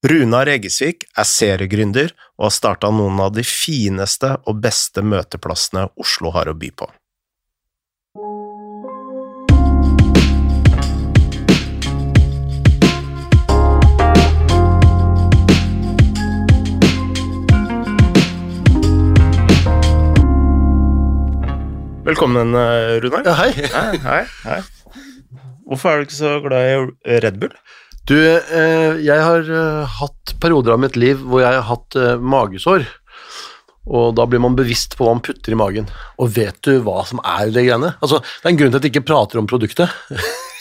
Runar Eggesvik er seriegründer og har starta noen av de fineste og beste møteplassene Oslo har å by på. Velkommen, eh, Runar. Ja, hei. Hei, hei, hei. Hvorfor er du ikke så glad i Red Bull? Du, eh, jeg har eh, hatt perioder av mitt liv hvor jeg har hatt eh, magesår. Og da blir man bevisst på hva man putter i magen. Og vet du hva som er det greiene? Altså, det er en grunn til at de ikke prater om produktet.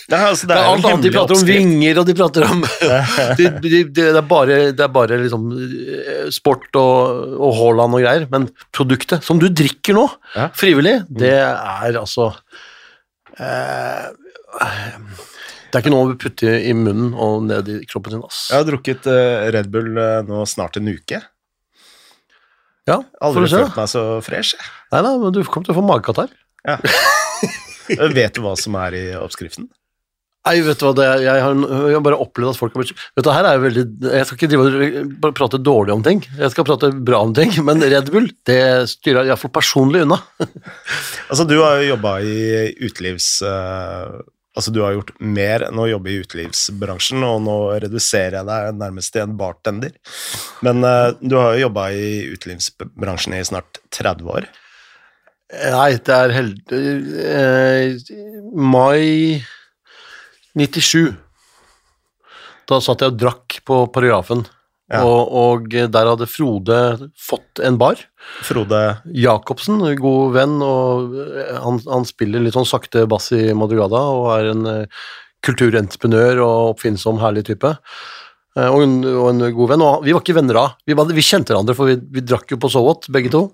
Nei, altså, Det er jo en alt annet. De prater om oppskrift. vinger, og de prater om de, de, de, Det er bare, det er bare liksom sport og, og Haaland og greier. Men produktet, som du drikker nå, frivillig, det er altså eh, Det er ikke noe å putte i munnen og ned i kroppen sin. ass. Jeg har drukket uh, Red Bull uh, nå snart en uke. Ja, Aldri følt meg så fresh. jeg. Nei da, men du kommer til å få magekatarr. Ja. Vet du hva som er i oppskriften? Nei, vet du hva, det, er- jeg, har, jeg har bare opplevd at folk har blitt Vet du, her er jo veldig Jeg skal ikke drive og bare prate dårlig om ting, jeg skal prate bra om ting, men Red Bull, det styrer jeg iallfall personlig unna. Altså, du har jo jobba i utelivs... eh, altså, du har gjort mer enn å jobbe i utelivsbransjen, og nå reduserer jeg deg nærmest til en bartender. Men uh, du har jo jobba i utelivsbransjen i snart 30 år. Nei, det er heldig eh, Mai 97. Da satt jeg og drakk på paragrafen, Ja. og, og der hadde Frode fått en bar. Frode Jacobsen, god venn, og han, han spiller litt sånn sakte bass i Madrugada og er en eh, kulturentreprenør og oppfinnsom, herlig type. Eh, og, en, og en god venn. Og vi var ikke venner da. Vi, var, vi kjente hverandre, for vi, vi drakk jo på So What, begge to.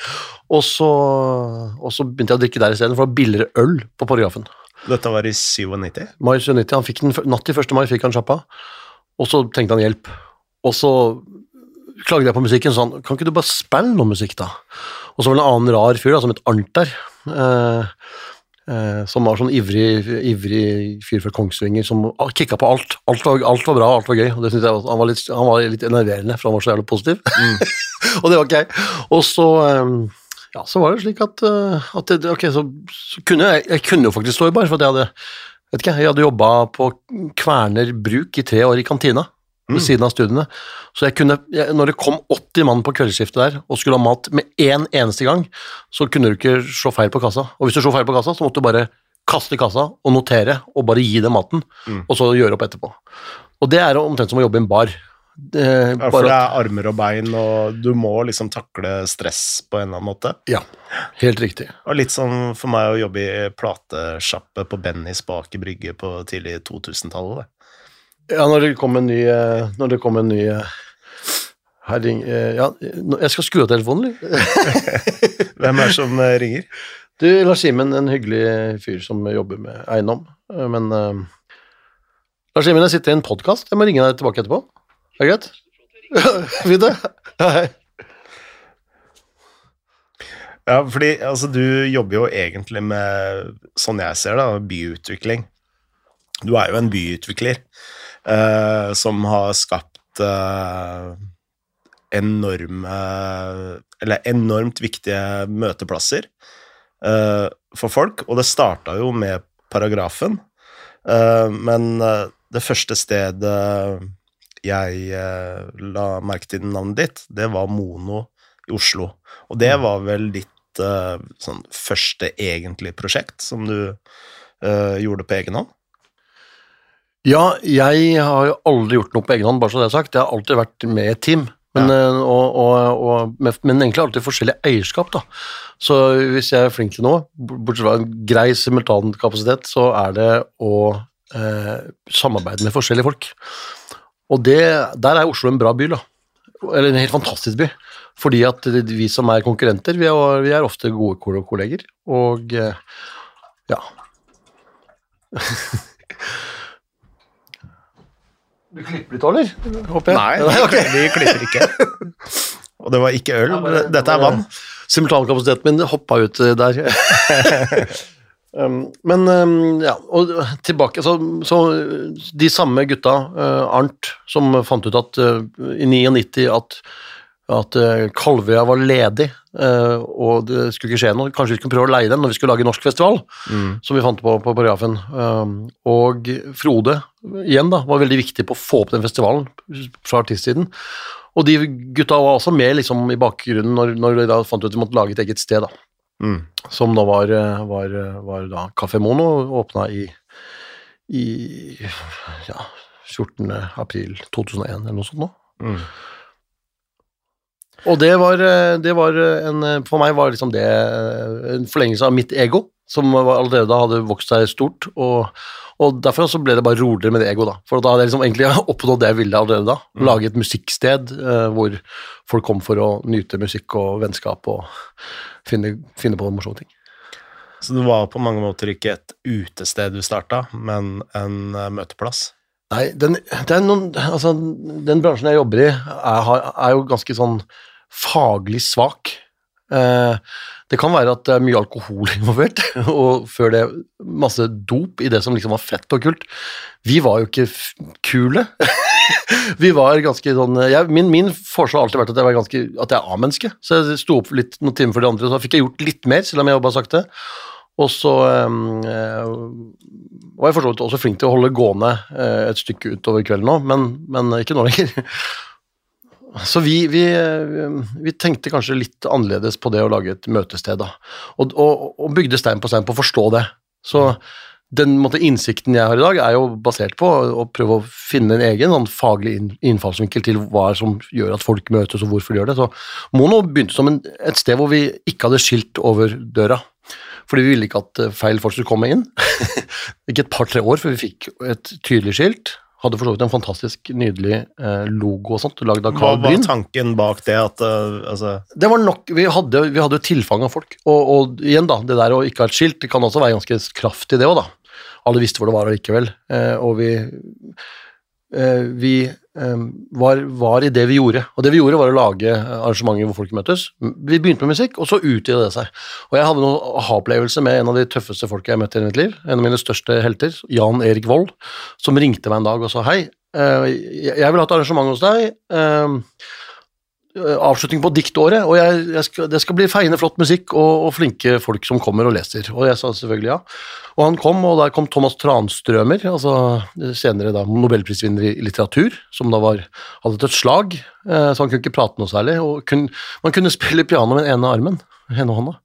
og, så, og så begynte jeg å drikke der isteden, for det var billigere øl på paragrafen. Dette var i 97. Mai 97, han fikk den, Natt til 1. mai fikk han sjappa, og så trengte han hjelp. Og så klagde jeg på musikken sånn, kan ikke du bare spille noe musikk da? Og så var det en annen rar fyr da, som het Arnt der, eh, eh, som var sånn ivrig, ivrig fyr fra Kongsvinger, som kicka på alt. Alt var, alt var bra, alt var gøy, og det synes jeg, var- han var litt, han var litt enerverende, for han var så jævlig positiv. og det var ikke jeg. Og så, eh, ja, så var det slik at, eh, at det, ok, så, så kunne jeg, jeg kunne jo faktisk stå i bar, for jeg hadde, vet ikke, jeg hadde jobbet på Kverner Bruk i tre år i kantina ved siden av studiene. Så jeg kunne, jeg, når det kom 80 mann på kveldsskiftet der og skulle ha mat med én eneste gang, så kunne du ikke slå feil på kassa. Og hvis du slo feil på kassa, så måtte du bare kaste i kassa og notere og bare gi dem maten, Mm. og så gjøre opp etterpå. Og det er omtrent som å jobbe i en bar. Det, Ja, for det er armer og bein, og du må liksom takle stress på en eller annen måte. ja, helt riktig. Og litt sånn for meg å jobbe i platesjappe på Bennys bak i Brygge på tidlig 2000-tallet. Ja, når det kom en ny eh, Når det kom en ny eh, her ring, eh, ja, jeg skal skru av telefonen, eller? Hvem er det som ringer? Du, Lars Simen, en hyggelig fyr som jobber med eiendom, men uh, Lars Simen, jeg sitter i en podkast. Jeg må ringe deg tilbake etterpå. Er det greit? Det. Ja, Hei. Ja, fordi altså, du jobber jo egentlig med, sånn jeg ser det, byutvikling. Du er jo en byutvikler eh, som har skapt eh, enorme Eller enormt viktige møteplasser eh, for folk, og det starta jo med paragrafen. Eh, men eh, det første stedet jeg la merke til navnet ditt, det var Mono i Oslo. Og det var vel ditt sånn første egentlige prosjekt som du gjorde på egen hånd? Ja, jeg har jo aldri gjort noe på egen hånd, bare så det er sagt. Jeg har alltid vært med i et team. Men, ja. og, og, og, med, men egentlig alltid forskjellig eierskap. da. Så hvis jeg er flink til noe, bortsett fra en grei simultankapasitet, så er det å eh, samarbeide med forskjellige folk. Og det, der er Oslo en bra by, da. Eller en helt fantastisk by. Fordi at vi som er konkurrenter, vi er, vi er ofte gode kolleger. Og eh, ja. Du klipper litt òg, eller? Håper jeg. Nei, Nei, ok. vi klipper ikke. Og det var ikke øl, Ja, bare- dette er vann. Simultankapasiteten min hoppa ut der. Um, men um, ja, og tilbake Så, så de samme gutta, uh, Arnt, som fant ut at uh, i 99 at, at uh, Kalvøya var ledig, uh, og det skulle ikke skje noe, kanskje vi skulle prøve å leie den når vi skulle lage norsk festival, som vi fant på på paragrafen. Um, og Frode, igjen da, var veldig viktig på å få opp den festivalen fra artistsiden. Og de gutta var også med liksom, i bakgrunnen når, når de da fant ut at de måtte lage et eget sted. da Mm. som da var, eh, var, var da Café Mono, åpna i, i ja, 14. april 2001 eller noe sånt nå. Mm. Og det var, eh, det var en For meg var liksom det eh, en forlengelse av mitt ego, som allerede da hadde vokst seg stort. Og, og derfor så ble det bare roligere med det ego, da. For da hadde jeg liksom egentlig oppnådd det jeg ville allerede da. Lage et musikksted uh, hvor folk kom for å nyte musikk og vennskap og finne, finne på morsomme ting. Så det var på mange måter ikke et utested du starta, men en eh, møteplass. Nei, den, det noen, altså, den bransjen jeg jobber i, er, er jo ganske sånn faglig svak. Eh, det kan være at det er mye alkohol involvert, og før det masse dop i det som liksom var fett og kult. Vi var jo ikke kule. Vi var ganske sånn jeg, Min, min forskjell har alltid vært at jeg var ganske, at jeg er A-menneske. Så jeg sto opp litt noen timer for de andre, så fikk jeg gjort litt mer, selv om jeg jobba sakte. Og så eh, var jeg for også flink til å holde gående et stykke utover kvelden òg, men, men ikke nå lenger. Så vi, vi, eh, vi tenkte kanskje litt annerledes på det å lage et møtested, da. Og, og, og bygde stein på stein på å forstå det. Så den måte, innsikten jeg har i dag, er jo basert på å prøve å finne en egen sånn, faglig innfallsvinkel til hva som gjør at folk møtes, og hvorfor de gjør det. Så Mono begynte som en, et sted hvor vi ikke hadde skilt over døra. Fordi vi ville ikke at eh, feil folk skulle komme inn. ikke et par-tre år før vi fikk et tydelig skilt. Hadde for så vidt en fantastisk nydelig eh, logo og sånt, lagd av Hva var Bryn. tanken bak det? At, uh, altså, Det var nok, Vi hadde, vi hadde tilfang av folk. Og, og igjen, da, det der å ikke ha et skilt, det kan også være ganske kraftig, det òg, da. Alle visste hvor det var allikevel. Eh, og vi Vi eh, var, var i det vi gjorde. Og det vi gjorde, var å lage arrangementer hvor folk møttes. Vi begynte med musikk, og så utvidet det seg. Og jeg hadde noen aha-opplevelse med en av de tøffeste folka jeg møtte i mitt liv. En av mine største helter, Jan Erik Vold, som ringte meg en dag og sa hei. eh, Jeg vil ha et arrangement hos deg. Eh, avslutning på diktåret, og jeg, jeg skal, det skal bli feiende flott musikk og, og flinke folk som kommer og leser. Og jeg sa selvfølgelig ja. Og han kom, og der kom Thomas Transtrømer, altså senere da nobelprisvinner i litteratur, som da var, hadde et slag, eh, så han kunne ikke prate noe særlig. Og kun, man kunne spille piano med den ene armen, ene hånda.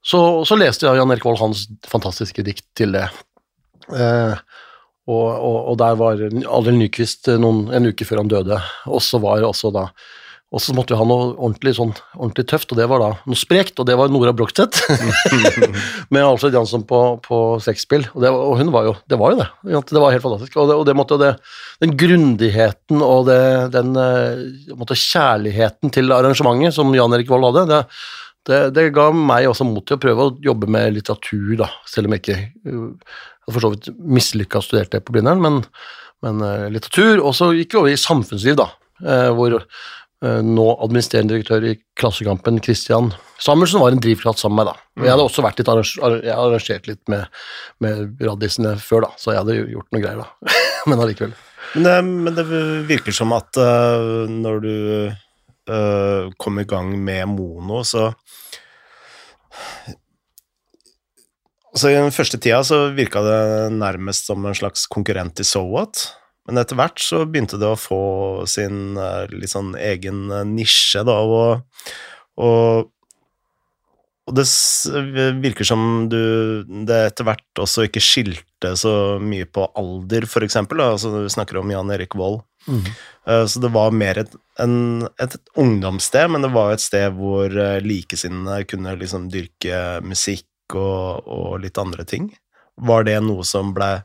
Så, så leste jeg Jan Erik Vold hans fantastiske dikt til det. Eh, og, og, og der var Adel Nyquist eh, en uke før han døde, og så var også da og så måtte vi ha noe ordentlig, sånn, ordentlig tøft, og det var da noe sprekt, og det var Nora Brogstedt. med Alfred Jansson på, på sexspill. Og, det, og hun var jo det. var jo det. Det var helt fantastisk. Og, det, og det måtte, det, den grundigheten og den eh, måtte, kjærligheten til arrangementet som Jan Erik Vold hadde, det, det, det ga meg også mot til å prøve å jobbe med litteratur, da, selv om jeg ikke jeg hadde for så vidt mislykka studerte på Blindern, men, men uh, litteratur. Og så gikk vi over i samfunnsliv, da, hvor nå administrerende direktør i Klassekampen, Christian Samuelsen, var en drivkraft sammen med meg. da. Jeg hadde også vært litt jeg arrangert litt med, med raddisene før, da, så jeg hadde gjort noe greier, da. men allikevel. men, det, men det virker som at uh, når du uh, kom i gang med Mono, så Altså I den første tida så virka det nærmest som en slags konkurrent i So What. Men etter hvert så begynte det å få sin eh, litt sånn egen eh, nisje, da, og, og og det virker som du det etter hvert også ikke skilte så mye på alder, for eksempel. da. Altså, du snakker om Jan Erik Vold. Mm. Så det var mer et, en, et ungdomssted, men det var et sted hvor eh, likesinnede kunne liksom dyrke musikk og, og litt andre ting. Var det noe som ble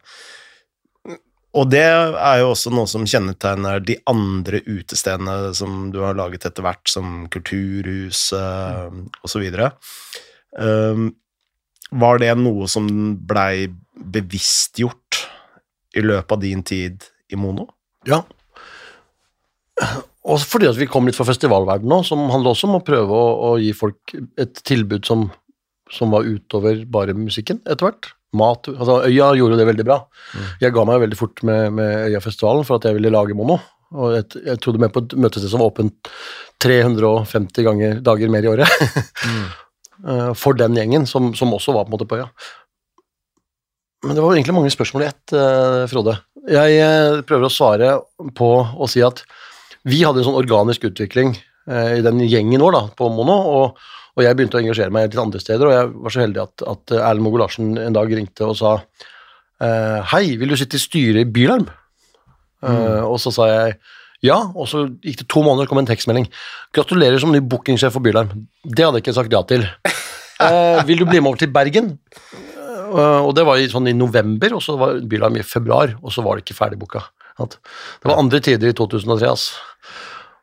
Og det er jo også noe som kjennetegner de andre utestedene som du har laget etter hvert, som Kulturhuset osv. Um, var det noe som blei bevisstgjort i løpet av din tid i Mono? Ja. Og fordi at vi kom litt fra festivalverdenen nå, som handler også om å prøve å, å gi folk et tilbud som som var utover bare musikken etter hvert. Mat, altså Øya gjorde det veldig bra. Jeg ga meg veldig fort med, med Øyafestivalen for at jeg ville lage mono. Og jeg, jeg trodde med på et møtested som var åpent 350 ganger, dager mer i året. mm. For den gjengen, som, som også var på en måte på Øya. Men det var egentlig mange spørsmål i ett, eh, Frode. Jeg eh, prøver å svare på å si at vi hadde en sånn organisk utvikling eh, i den gjengen vår da, på Mono, og, og jeg begynte å engasjere meg litt andre steder, og jeg var så heldig at, at Erlend Mogo Larsen en dag ringte og sa eh, Hei, vil du sitte i styret i Bylarm? Eh, og så sa jeg ja, og så gikk det to måneder, kom en tekstmelding. Gratulerer som ny bookingsjef for Bylarm. Det hadde jeg ikke sagt ja til. Uh, vil du bli med over til Bergen? Uh, og det var i, sånn i november, og så var Bylarm i februar, og så var det ikke ferdigbooka. Det var andre tider i 2003, ass.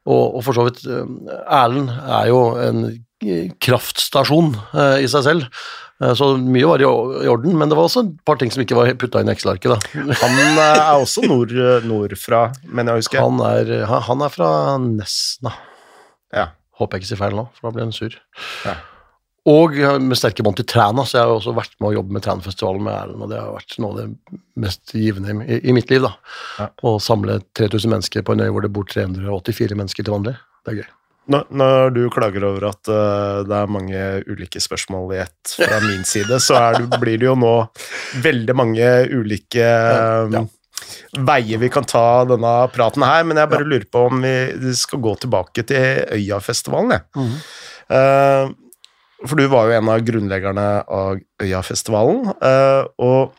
Og, og for så vidt, eh, Erlend er jo en eh, kraftstasjon eh, i seg selv, Eh, så mye var i, orden, men det var også et par ting som ikke var putta inn i Excel-arket. Han eh, er også nord, nordfra, mener jeg husker. Han er, han han er fra Nesna. Ja. Håper jeg ikke sier feil nå, for da blir han sur. Ja. Og med sterke bånd til Træna, så jeg har også vært med å jobbe med Trænafestivalen med Erlend, og det har vært noe av det mest givende i, i mitt liv. da. Ja. Å samle 3000 mennesker på en øy hvor det bor 384 mennesker til vanlig. Det er gøy. Når, du klager over at eh, det er mange ulike spørsmål i ett fra min side, så du, blir det jo nå veldig mange ulike eh, Ja. veier vi kan ta denne praten her, men jeg bare lurer på om vi skal gå tilbake til Øyafestivalen, jeg. Eh, for du var jo en av grunnleggerne av Øyafestivalen, eh, og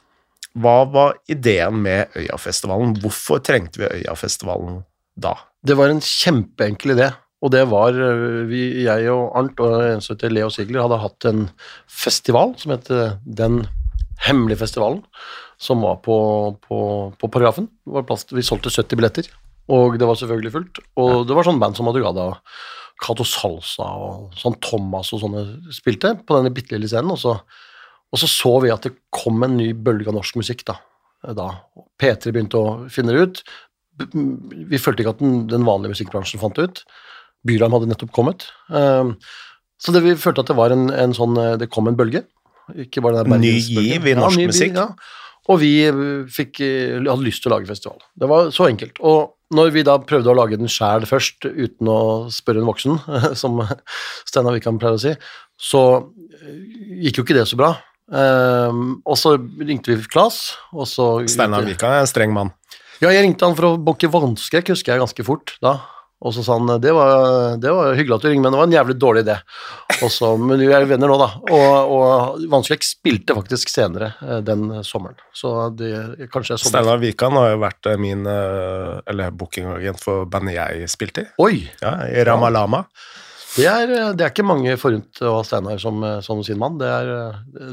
hva var ideen med Øyafestivalen? Hvorfor trengte vi Øyafestivalen da? Det var en kjempeenkel idé, og det var øh, vi, jeg og Arnt og en som heter Leo Sigler hadde hatt en festival som het Den hemmelige festivalen, som var på, på, på Paragrafen. Plass, vi solgte 70 billetter, og det var selvfølgelig fullt. Og det var sånn band som Madrugada, Cato Salsa og sånn Thomas og sånne spilte på denne bitte lille scenen, og så, og så så vi at det kom en ny bølge av norsk musikk da. da. P3 begynte å finne det ut, vi følte ikke at den, den vanlige musikkbransjen fant det ut. Bylarm hadde nettopp kommet. Um, så det, vi følte at det var en, en sånn eh, Det kom en bølge. Ikke bare den Ny giv i norsk ja, musikk. Ja. Og vi eh, fikk, eh, hadde lyst til å lage festival. Det var så enkelt. Og når vi da prøvde å lage den sjæl først, uten å spørre en voksen, som Steinar Wikan pleier å si, så gikk jo ikke det så bra. Um, og så ringte vi Klas, og så Steinar Wikan er en streng mann. ja, jeg ringte han for å banke vannskrekk, husker jeg ganske fort da. Og så sa han det var, det var hyggelig at du ringte, men det var en jævlig dårlig idé. Og så, men vi er venner nå, da. Og, og Vannskrekk spilte faktisk senere eh, den sommeren. Så det, kanskje er Steinar Wikan har jo vært eh, min eh, eller bookingagent for bandet jeg spilte i. Oi! Ja, I Ramalama. Det er, det er ikke mange forunt å ha Steinar som, som sin mann. Det er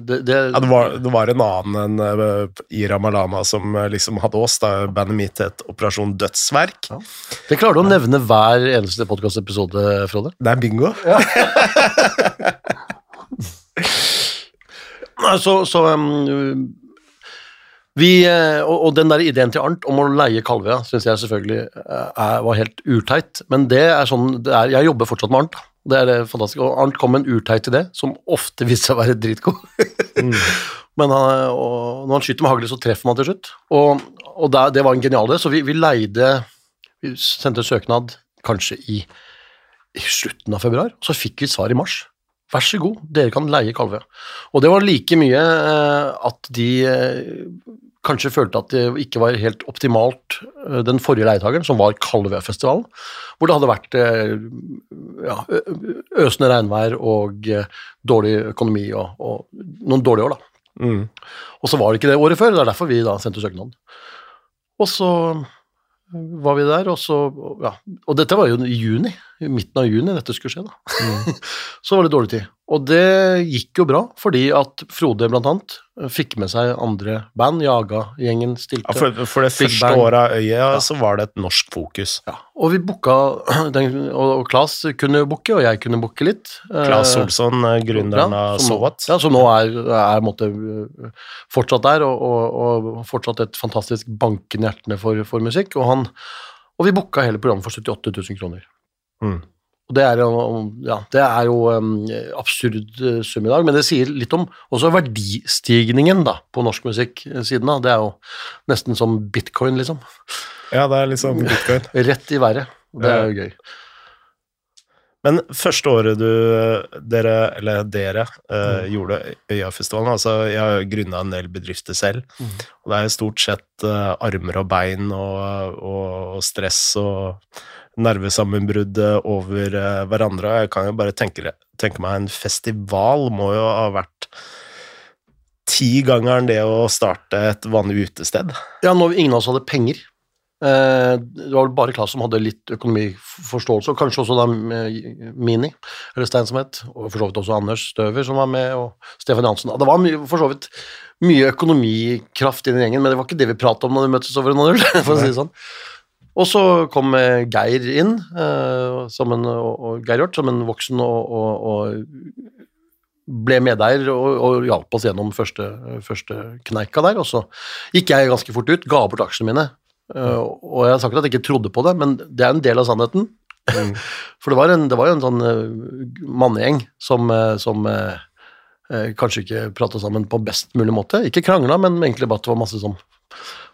det, det, Ja, det, var, det var en annen enn eh, i Ramalama som eh, liksom hadde oss, da bandet mitt het Operasjon Dødsverk. det klarer du å nevne hver eneste podkastepisode, Frode. Det er bingo. Ja. Så, så um, vi, eh, og, den der ideen til Arnt om å leie Kalvøya syns jeg selvfølgelig eh, er, var helt urteit. Men det er sånn det er, Jeg jobber fortsatt med Arnt. Det er det fantastiske. Og Arnt kom med en urteit idé som ofte viste seg å være dritgod. Men han, når han skyter med hagle, så treffer man til slutt. Og, og der, det var en genial idé, så vi, vi leide Vi sendte søknad kanskje i, i slutten av februar, så fikk vi svar i mars. Vær så god, dere kan leie kalve. Og det var like mye eh, at de eh, kanskje følte at det ikke var helt optimalt eh, den forrige leietakeren, som var Kalvøyafestivalen, hvor det hadde vært eh, ja, øsende regnvær og eh, dårlig økonomi og, og noen dårlige år, da. Mm. Og så var det ikke det året før, det er derfor vi da sendte søknaden. Og så var vi der, og så Ja, og dette var jo i juni, midten av juni dette skulle skje, da. så var det dårlig tid. Og det gikk jo bra, fordi at Frode blant annet fikk med seg andre band, Jaga-gjengen stilte. Ja, for, for det første året av Øya så var det et norsk fokus. Ja, og vi booka den, og, og Klas kunne booke, og jeg kunne booke litt. Eh, Olsson, eh, gründeren ja, av som- Sowat. Ja, som nå er, er måtte, øh, fortsatt der, og, og, og fortsatt et fantastisk bankende hjertene for, for musikk. Og, han, og vi booka hele programmet for 78 000 kroner. Mm. Og det er ja, det er jo um, absurd uh, sum i dag, men det sier litt om også verdistigningen da, på norsk musikk-siden. da. Det er jo nesten som bitcoin, liksom. Ja, det er liksom bitcoin. Rett i været. Det er jo gøy. Men første året du dere, eller dere, eh, gjorde Øyafestivalen Altså, jeg har grunna en del bedrifter selv, Mm. og det er jo stort sett eh, armer og bein og, og, og stress og nervesammenbrudd over eh, hverandre. Jeg kan jo bare tenke, tenke meg en festival må jo ha vært tigangeren det å starte et vanlig utested. Ja, når ingen av oss hadde penger. Eh, det var vel bare Klas som hadde litt økonomiforståelse, og kanskje også da eh, Mini, eller Stein som het, og for så vidt også Anders Støver som var med, og Stefan Jansen. Det var mye, for så vidt mye økonomikraft i den gjengen, men det var ikke det vi pratet om når vi møttes over en øl, for å si det sånn. Og så kom eh, Geir inn, eh, som en, og, Geir Hjort, som en voksen og, og, og ble medeier og, og hjalp oss gjennom første, første kneika der. Og så gikk jeg ganske fort ut, ga bort aksjene mine. Uh, og jeg har sagt at jeg ikke trodde på det, men det er en del av sannheten. Mm. For det var, en, det var jo en sånn uh, mannegjeng som, uh, som kanskje ikke prata sammen på best mulig måte. Ikke krangla, men egentlig bare at det var masse som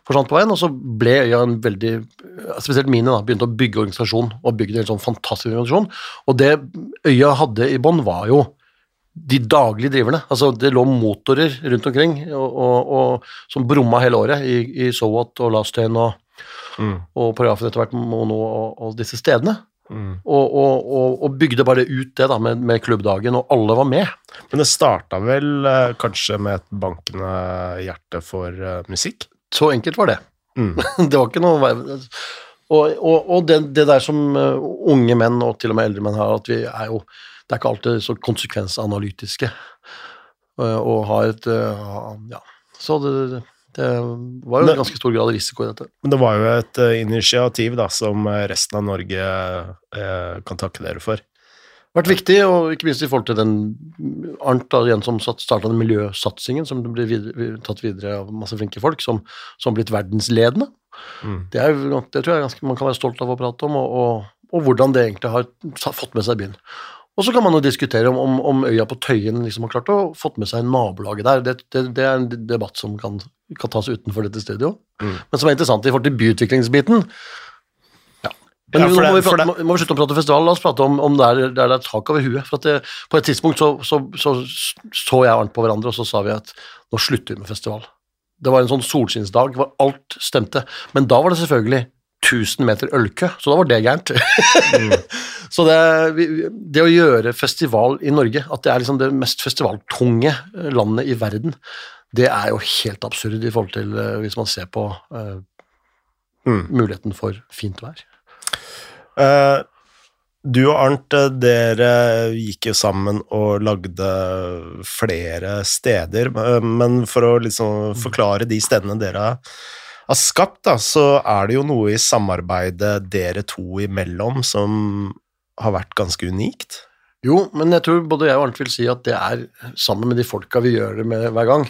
forsvant på veien. Og så ble Øya en veldig Spesielt mine da, begynte å bygge organisasjon, og bygde en sånn fantastisk organisasjon. Og det Øya hadde i bånn, var jo de daglige driverne. Altså, det lå motorer rundt omkring og, og, og, som brumma hele året i, i So What og Last og, Mm. og paragrafen etter hvert Mono og, disse stedene. Mm. Og, og, og, og bygde bare ut det da med, med klubbdagen, og alle var med. Men det starta vel eh, kanskje med et bankende hjerte for uh, musikk? Så enkelt var det. Mm. det var ikke noe Og, og, og det, det der som eh, unge menn, og til og med eldre menn har, at vi er jo Det er ikke alltid så konsekvensanalytiske eh, og har et eh, Ja. Så det, det var jo en ganske stor grad av risiko i dette. Men det var jo et initiativ da, som resten av Norge eh, kan takke dere for. Vært viktig, og ikke minst i forhold til den Arnt da, igjen som starta den miljøsatsingen, som ble videre, tatt videre av masse flinke folk, som har blitt verdensledende. Mm. Det, er, det tror jeg ganske, man kan være stolt av å prate om, og, og, og hvordan det egentlig har fått med seg byen. Og så kan man jo diskutere om, om, om øya på Tøyen liksom har klart å fått med seg nabolaget der. Det, det, det er en debatt som kan, kan tas utenfor dette studio, Mm. men som er interessant i forhold til byutviklingsbiten. Men Ja, nå må, vi prate, må vi slutte å prate festival, la oss prate om, om der, der det er tak over huet. For at det, på et tidspunkt så så, så så jeg og Arnt på hverandre, og så sa vi at nå slutter vi med festival. Det var en sånn solskinnsdag hvor alt stemte, men da var det selvfølgelig 1000 meter ølkø, så da var det gærent. så det, det å gjøre festival i Norge, at det er liksom det mest festivaltunge landet i verden, det er jo helt absurd i forhold til eh, hvis man ser på uh, Mm. muligheten for fint vær. Eh, du og Arnt, eh, dere gikk jo sammen og lagde flere steder, eh, men for å liksom forklare de stedene dere har skapt, da, så er det jo noe i samarbeidet dere to imellom som har vært ganske unikt. Jo, men jeg tror både jeg og Arnt vil si at det er sammen med de folka vi gjør det med hver gang.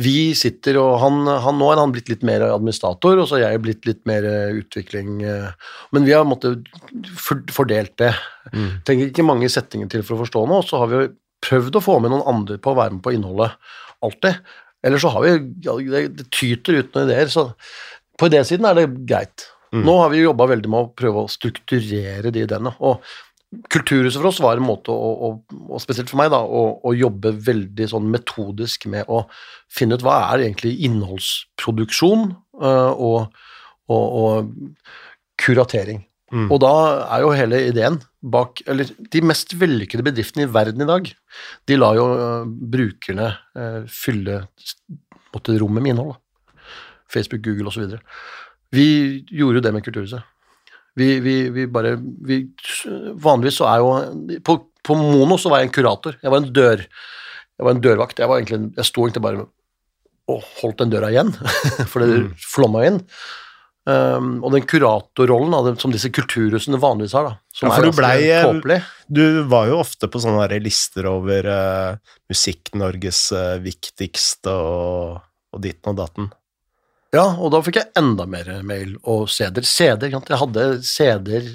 Vi sitter, og han, han nå er han blitt litt mer administrator, og så er jeg blitt litt mer eh, utvikling. eh, Men vi har måttet fordelt det. Trenger ikke mange settinger til for å forstå noe, og så har vi prøvd å få med noen andre på å være med på innholdet alltid. Eller så har vi ja, Det, det tyter ut noen ideer, så på idésiden er det greit. Mm. Nå har vi jobba veldig med å prøve å strukturere de ideene. og Kulturhuset for oss var en måte, å, å, og spesielt for meg, da, å, å jobbe veldig sånn metodisk med å finne ut hva er egentlig innholdsproduksjon øh, og, og, og kuratering. Mm. Og da er jo hele ideen bak Eller de mest vellykkede bedriftene i verden i dag, de lar jo øh, brukerne øh, fylle måtte, rommet med innhold. Da. Facebook, Google osv. Vi gjorde jo det med Kulturhuset. Vi, vi, vi bare vi, Vanligvis så er jo på, på Mono så var jeg en kurator. Jeg var en dør Jeg var en dørvakt. Jeg, var egentlig, jeg sto egentlig bare og holdt den døra igjen, for det Mm. flomma inn. Um, og den kuratorrollen da, som disse kulturhusene vanligvis har, da, som Ja, for er du blei, eh, tåpelig. Du var jo ofte på sånne der lister over uh, Musikk-Norges uh, viktigste og, og ditten og datten. Ja, og da fikk jeg enda mer mail og CD-er. CD, jeg hadde CD-er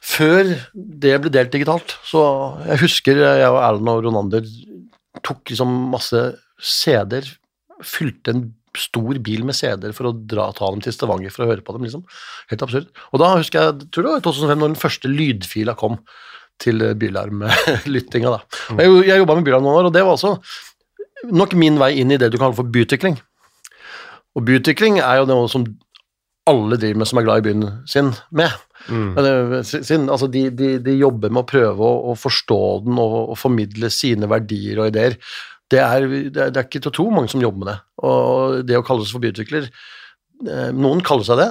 før det ble delt digitalt. Så jeg husker jeg og Erlend og Ronander tok liksom masse CD-er, fylte en stor bil med CD-er for å dra, ta dem til Stavanger for å høre på dem, liksom. Helt absurd. Og da husker jeg, tror det var i 2005, når den første lydfila kom til bylarmlyttinga, jeg, jeg jobba med bylarm noen år, og det var også nok min vei inn i det du kaller for byutvikling. Og byutvikling er jo noe som alle driver med som er glad i byen sin, med. Mm. Sin altså de, de, de jobber med å prøve å, å forstå den og, og formidle sine verdier og ideer. Det er, det, er, ikke til å tro mange som jobber med det. Og det å kalle seg for byutvikler eh, Noen kaller seg det,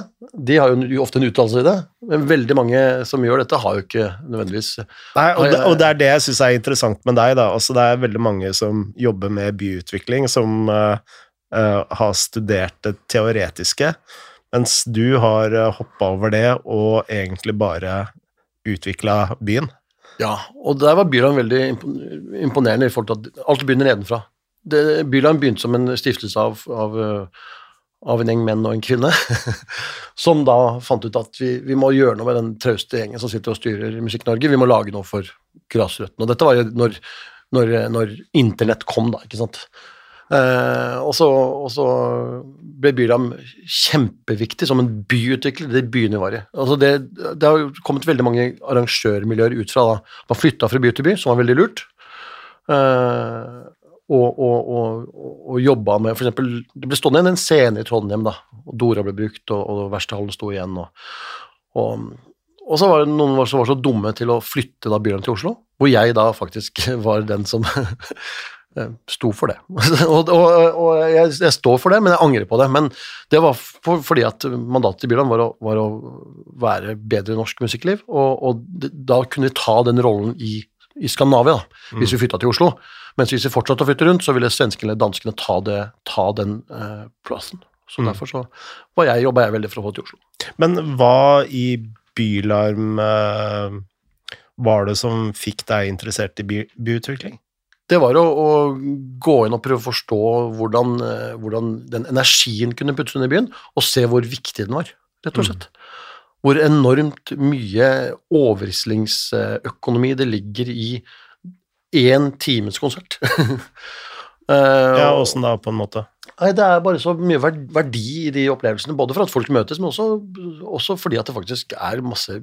de har jo ofte en utdannelse i det, men veldig mange som gjør dette, har jo ikke nødvendigvis Nei, og, det, og det er det jeg syns er interessant med deg. da. Altså, det er veldig mange som jobber med byutvikling, som eh, eh, har studert det teoretiske, mens du har uh, hoppa over det og egentlig bare utvikla byen. Ja, og der var Byland veldig imponerende i forhold til at alt begynner nedenfra. Det, Byland begynte som en stiftelse av, av, øh, av en gjeng menn og en kvinne, som da fant ut at vi, vi må gjøre noe med den trauste gjengen som sitter og styrer Musikk-Norge, vi må lage noe for grasrøttene. Og dette var jo når, når, når internett kom, da, ikke sant. Eh, og, så, og så ble Byram kjempeviktig som en byutvikler, det byene vi var i. Altså det, det har kommet veldig mange arrangørmiljøer ut fra da. Man flytta fra by til by, som var veldig lurt. Uh, og, og, og, og, jobba med eksempel, Det ble stående igjen en scene i Trondheim, da, og Dora ble brukt, og, og Verkstedhallen sto igjen. Og, så var det noen som var så dumme til å flytte da Byram til Oslo, hvor jeg da faktisk var den som sto for det. og og, og jeg, jeg står for det, men jeg angrer på det. Men det var for, fordi at mandatet i Byland var, å- var å være bedre i norsk musikkliv, og, og da kunne vi ta den rollen i, i Skandinavia, da, hvis vi flytta til Oslo. Mens hvis vi fortsatte å flytte rundt, så ville svenskene eller danskene ta, det, ta den eh, plassen. Så Mm. derfor så var jeg, jobba jeg veldig for å få til Oslo. Men hva i Bylarm eh, var det som fikk deg interessert i by, byutvikling? Det var å, å gå inn og prøve å forstå hvordan, eh, hvordan den energien kunne puttes under byen, og se hvor viktig den var, rett og slett. Hvor enormt mye overrislingsøkonomi det ligger i én times konsert. Eh, Ja, åssen da, på en måte? Nei, det er bare så mye verdi i de opplevelsene, både for at folk møtes, men også, også fordi at det faktisk er masse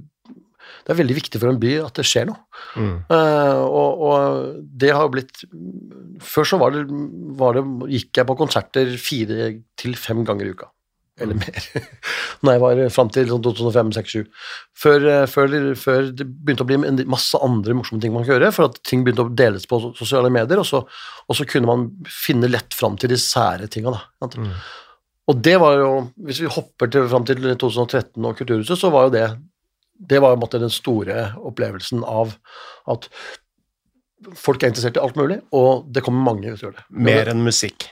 Det er veldig viktig for en by at det skjer noe. Mm. Uh, og, og det har jo blitt Før så var det, var det, gikk jeg på konserter fire til fem ganger i uka. Eller mer. Når jeg var fram til sånn 2005-2006-2007. Før, eh, før, før det begynte å bli en masse andre morsomme ting man kunne gjøre, for at ting begynte å deles på sosiale medier, og så, og så kunne man finne lett fram til de sære tinga. Mm. Og det var jo, hvis vi hopper til, fram til 2013 og Kulturhuset, så var jo det det var måte den store opplevelsen av at folk er interessert i alt mulig, og det kommer mange ut av det. Mer enn musikk.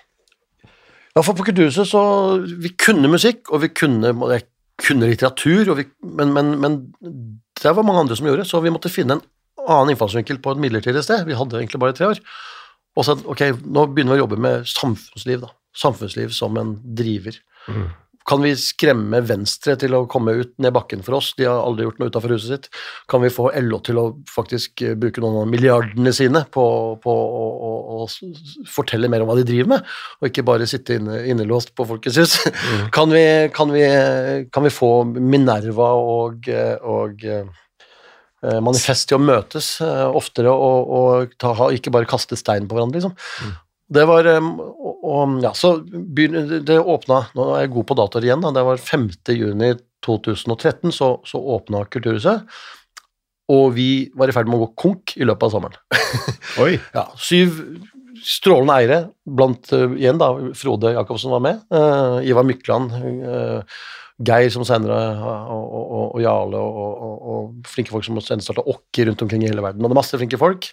Ja, for på Kulturhuset så Vi kunne musikk, og vi kunne, jeg kunne litteratur, og vi, men, men, men det var mange andre som gjorde så vi måtte finne en annen innfallsvinkel på et midlertidig sted. Vi hadde egentlig bare tre år. Og så ok, nå begynner vi å jobbe med samfunnsliv, da. Samfunnsliv som en driver. Mm. Kan vi skremme Venstre til å komme ut ned bakken for oss? De har aldri gjort noe utenfor huset sitt. Kan vi få LO til å faktisk eh, bruke noen av milliardene sine på, på å, å, å fortelle mer om hva de driver med, og ikke bare sitte inne, innelåst på Folkets hus? Kan, vi, kan, vi, kan vi få Minerva og, og eh, Manifest til å møtes eh, oftere og, og ta, ikke bare kaste stein på hverandre, liksom? Det var um, og, og, Ja, så begynner, det åpna Nå er jeg god på datoer igjen, da. Det var 5. juni 2013 så, så åpna Kulturhuset. Og vi var i ferd med å gå konk i løpet av sommeren. Oi. Ja, syv strålende eiere, blant uh, igjen da, Frode Jacobsen var med, uh, Ivar Mykland, uh, Geir som senere, og, og, og, Jarle, og, og, flinke folk som senere starta Okki rundt omkring i hele verden. Og det er masse flinke folk.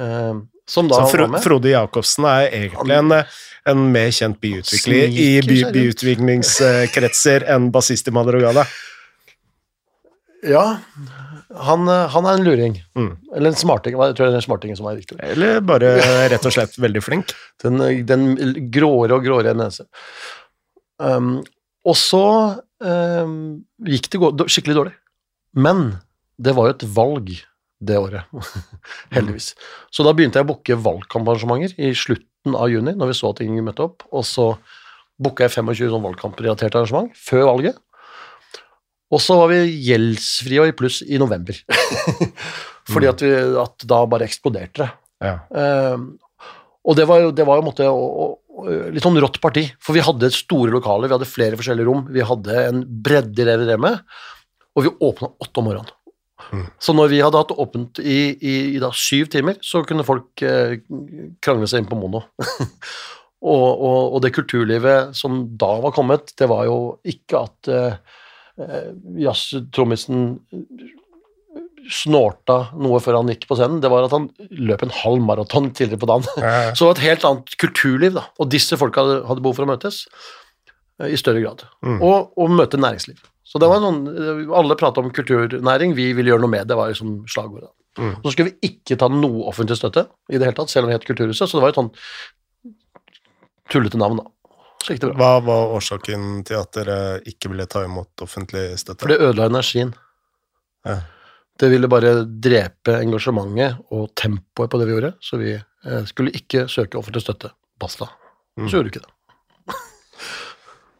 uh, som da Så Fro. Frode Jacobsen er egentlig en, en mer kjent byutvikler i by byutviklingskretser enn bassist i Madrugada. Ja, han, uh, han er en luring. Mm. Eller en smarting. Jeg tror det er den smartingen som er riktig. Eller bare rett og slett veldig flink. Den, den gråere og gråere nese. Um, og så um, gikk det skikkelig dårlig. Men det var jo et valg det året, heldigvis. Så da begynte jeg å booke valgkamparrangementer i slutten av juni, når vi så at ingen møtte opp. Og så booka jeg 25 sånn valgkamprelaterte arrangement før valget. Og så var vi gjeldsfrie og i pluss i november. Fordi at, vi, at da bare eksploderte det. Ja. Ehm, og det var jo, det var jo måtte, å- å- litt sånn rått parti, for vi hadde store lokaler, vi hadde flere forskjellige rom, vi hadde en bredde i det vi drev med, og vi åpna åtte om morgenen. Mm. Så når vi hadde hatt åpent i, i, i da syv timer, så kunne folk eh, krangle seg inn på mono. og, og, og det kulturlivet som da var kommet, det var jo ikke at eh, eh, jazztrommisen snorta noe før han gikk på scenen, det var at han løp en halv maraton tidligere på dagen. Ja, det var et helt annet kulturliv, da. Og disse folka hadde, hadde behov for å møtes eh, i større grad. Mm. Og, og møte næringsliv. Så det var sånn, eh, Alle prata om kulturnæring, vi ville gjøre noe med det, var liksom slagordet. Mm. Så skulle vi ikke ta noe offentlig støtte i det hele tatt, selv om vi het Kulturhuset, så det var et sånn tullete navn, da. Hva var årsaken til at dere ikke ville ta imot offentlig støtte? For det ødela energien. Ja. Det ville bare drepe engasjementet og tempoet på det vi gjorde, så vi eh, skulle ikke søke offentlig støtte. Basta. Mm. Så gjorde vi ikke det.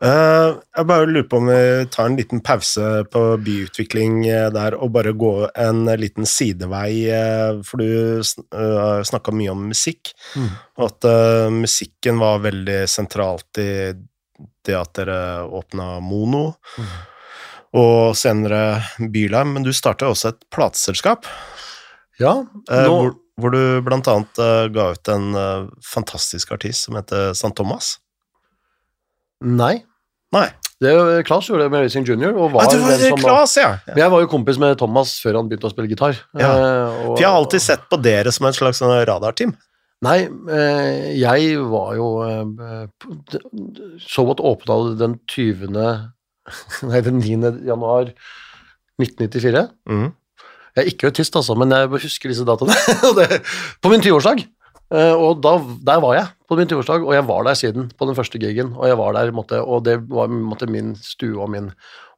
Eh, jeg bare lurer på om vi tar en liten pause på byutvikling eh, der, og bare gå en liten sidevei, eh, for du uh, snakka mye om musikk, Mm. og at musikken var veldig sentralt i det at dere åpna Mono, Mm. og senere Bylarm, men du starta også et plateselskap, Ja, nå, hvor, hvor du blant annet ga ut en fantastisk artist som heter St. Thomas. Nei. Nei, Det, Klas gjorde det med Racing Junior. Og var ah, det var den som, Klas, ja! Jeg var jo kompis med Thomas før han begynte å spille gitar. Ja. Eh, og- For jeg har alltid sett på dere som et slags sånn radarteam. Nei, eh, jeg var jo Så Showet åpna den 20. Nei, den 9. januar 1994. Mm. Jeg er ikke autist, altså, men jeg husker disse datoene. På min 20-årsdag. Eh, og da, der var jeg på min 20-årsdag, og jeg var der siden på den første gigen. Og jeg var der, måtte, og det var måtte, min stue og min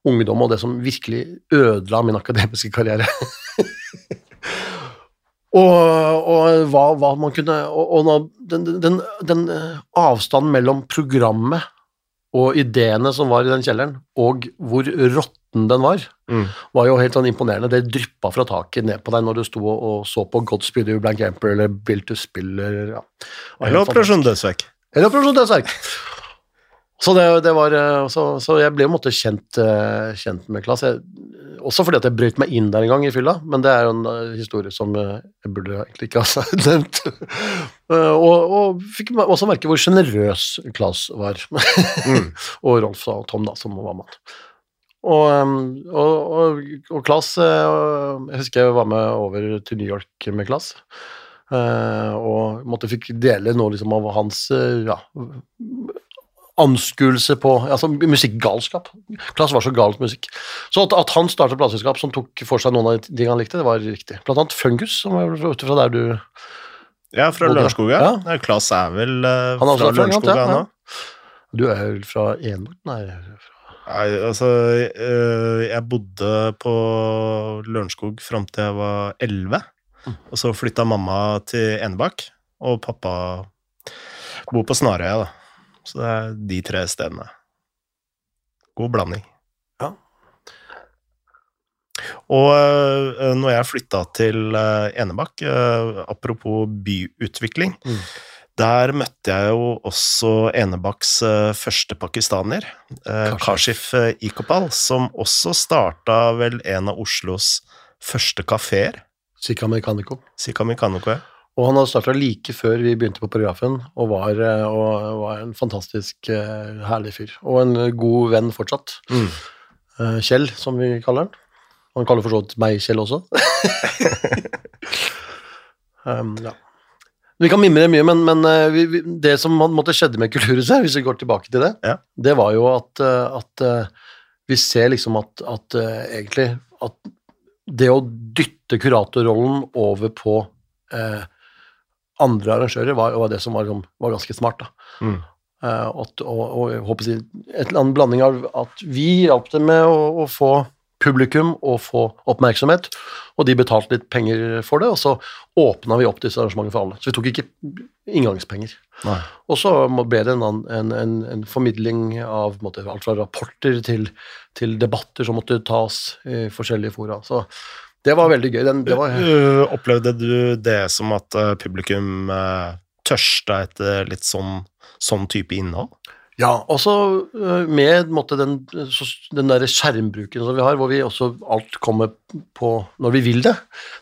ungdom, og det som virkelig ødela min akademiske karriere. og, og hva, hva man kunne Og, og den, den, den eh, avstanden mellom programmet og ideene som var i den kjelleren, og hvor råtten den var, Mm. var jo helt sånn imponerende. Det dryppa fra taket ned på deg når du sto og, så på Godspeed You Blank Emperor eller Bill to Spill eller ja. Eller Operasjon Dødsverk. Eller Operasjon Dødsverk. Så, det, det var, eh, så, så jeg ble jo måtte kjent, eh, kjent med Klas. Jeg, også fordi at jeg brøt meg inn der en gang i fylla, men det er jo en eh, historie som jeg burde egentlig ikke ha nevnt. Og, og fikk også merke hvor sjenerøs Klas var. Mm. og Rolf og Tom, da, som var mann. Og, um, og, og, og Klass eh, Jeg husker jeg var med over til New York med Klas. eh, og måtte fikk dele noe liksom av hans eh, ja, anskuelse på altså musikkgalskap. Klass var så gal på musikk. Så at, at han startet plateselskap som tok for seg noen av de tingene han likte, det var riktig. Blant annet Fungus, som var ute fra der du Ja, fra Bodde. Lørenskog, ja. Klass er vel uh, er fra fra Lørenskog, Lørenskog, ja. Du er vel fra Enebakk? Nei fra- Nei, altså eh, Jeg bodde på Lørenskog fram til jeg var elleve. Mm. Og så flytta mamma til Enebakk, og pappa bor på Snarøya, da. Så det er de tre stedene. God blanding. Ja. Og eh, når jeg flytta til eh, Enebakk, apropos byutvikling, Mm. Der møtte jeg jo også Enebakks eh, første pakistaner, eh, Kashif. Kashif eh, Ikopal, som også starta vel en av Oslos første kafeer, Sika Mechanico. Sikami ja. Og han hadde starta like før vi begynte på paragrafen, og var, og var en fantastisk herlig fyr. Og en god venn fortsatt. Mm. Kjell, som vi kaller han. Han kaller for så vidt meg Kjell også. um, ja. Vi kan mimre mye, men, men eh, vi, vi, det som man måtte skjedde med Kulturhuset, hvis vi går tilbake til det, Ja. det var jo at, eh, at eh, vi ser liksom at, at egentlig at det å dytte kuratorrollen over på eh, andre arrangører var, var det som var, liksom- var ganske smart. da. Mm. Eh, at, og, og jeg håper å si, et eller annet blanding av at vi hjalp dem med å, å få publikum og få oppmerksomhet, og de betalte litt penger for det, og så åpna vi opp disse arrangementene for alle. Så vi tok ikke inngangspenger. Nei. Og så ble det en, en, en, en formidling av måte, alt fra rapporter til, til debatter som måtte tas i forskjellige fora. Så det var veldig gøy. Den, det var, opplevde du det som at uh, publikum uh, tørsta etter litt sånn, sånn type innhold? Ja, også øh, med måtte, den, den der skjermbruken som vi har, hvor vi også alt kommer på når vi vil det.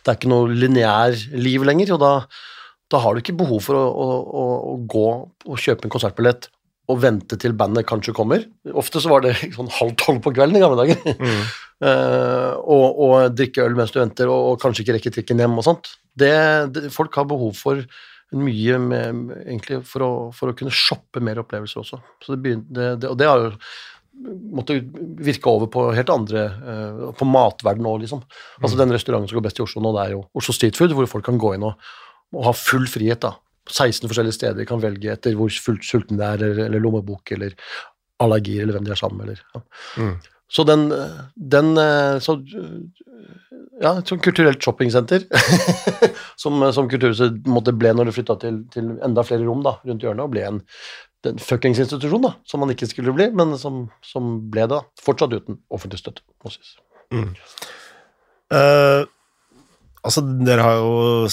Det er ikke noe lineær liv lenger, og da, da har du ikke behov for å, å, å, gå og kjøpe en konsertbillett og vente til bandet kanskje kommer. Ofte så var det sånn halv tolv på kvelden i gamle dager. Eh, og, og drikke øl mens du venter, og, og kanskje ikke rekke trikken hjem og sånt. Det, det, folk har behov for mye med, egentlig for å, for å kunne shoppe mer opplevelser også. Så det begynte, det, og det har jo måttet virke over på helt andre eh, På matverden òg, liksom. Altså Den restauranten som går best i Oslo nå, det er jo Oslo Street Food, hvor folk kan gå inn og, og ha full frihet. da 16 forskjellige steder de kan velge etter hvor fullt sulten det er, eller, eller lommebok, eller allergier, eller hvem de er sammen med. Eller, ja. Mm. Så den, den eh, så, Ja, et sånt kulturelt shoppingsenter som, som Kulturhuset måtte ble når det flytta til, til enda flere rom da, rundt hjørnet, og ble en den fuckings institusjon da, som man ikke skulle bli, men som, som ble det. Fortsatt uten offentlig støtte, må sies. Uh, altså, dere har jo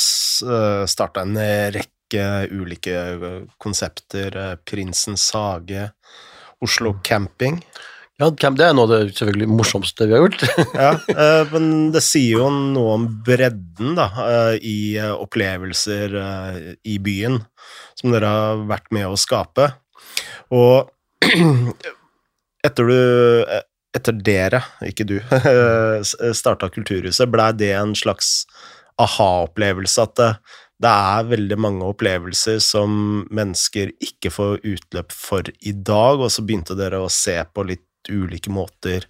starta en rekke ulike konsepter. Prinsens hage, Oslo Camping. Ja, camp, Det er noe av det selvfølgelig morsomste vi har gjort. Ja, uh, men det sier jo noe om bredden da, uh, i uh, opplevelser i byen, som dere har vært med å skape. Og etter du etter dere, ikke du, starta Kulturhuset, blei det en slags aha-opplevelse at det, det er veldig mange opplevelser som mennesker ikke får utløp for i dag, og så begynte dere å se på litt ulike måter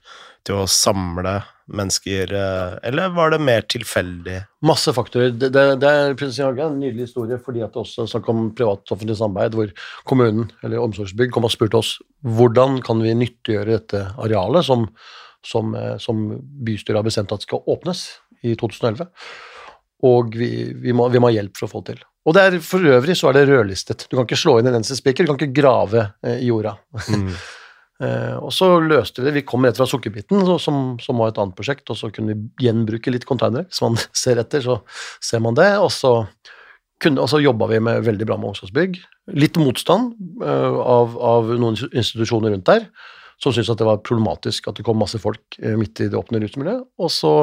til å samle mennesker, eh, eller var det mer tilfeldig? Masse faktorer. Det, det, det er Prinsen Hage er en nydelig historie fordi at det også snakk om privat-offentlig samarbeid, hvor kommunen eller Omsorgsbygg kom og spurte oss hvordan kan vi nyttiggjøre dette arealet som, som, eh, som bystyret har bestemt at skal åpnes i 2011. Og vi, vi, må, vi må ha hjelp for å få det til. Og det er, for øvrig så er det rødlistet. Du kan ikke slå inn en eneste spiker, du kan ikke grave eh, i jorda. Mm. Eh, og så løste vi det. Vi kom rett fra Sukkerbiten, som, som var et annet prosjekt, og så kunne vi gjenbruke litt containere. Hvis man ser etter, så ser man det. Og så, kunne, så jobba vi med veldig bra med Omsorgsbygg. Litt motstand eh, av, av noen institusjoner rundt der, som syntes at det var problematisk at det kom masse folk eh, midt i det åpne rusmiljøet. Og så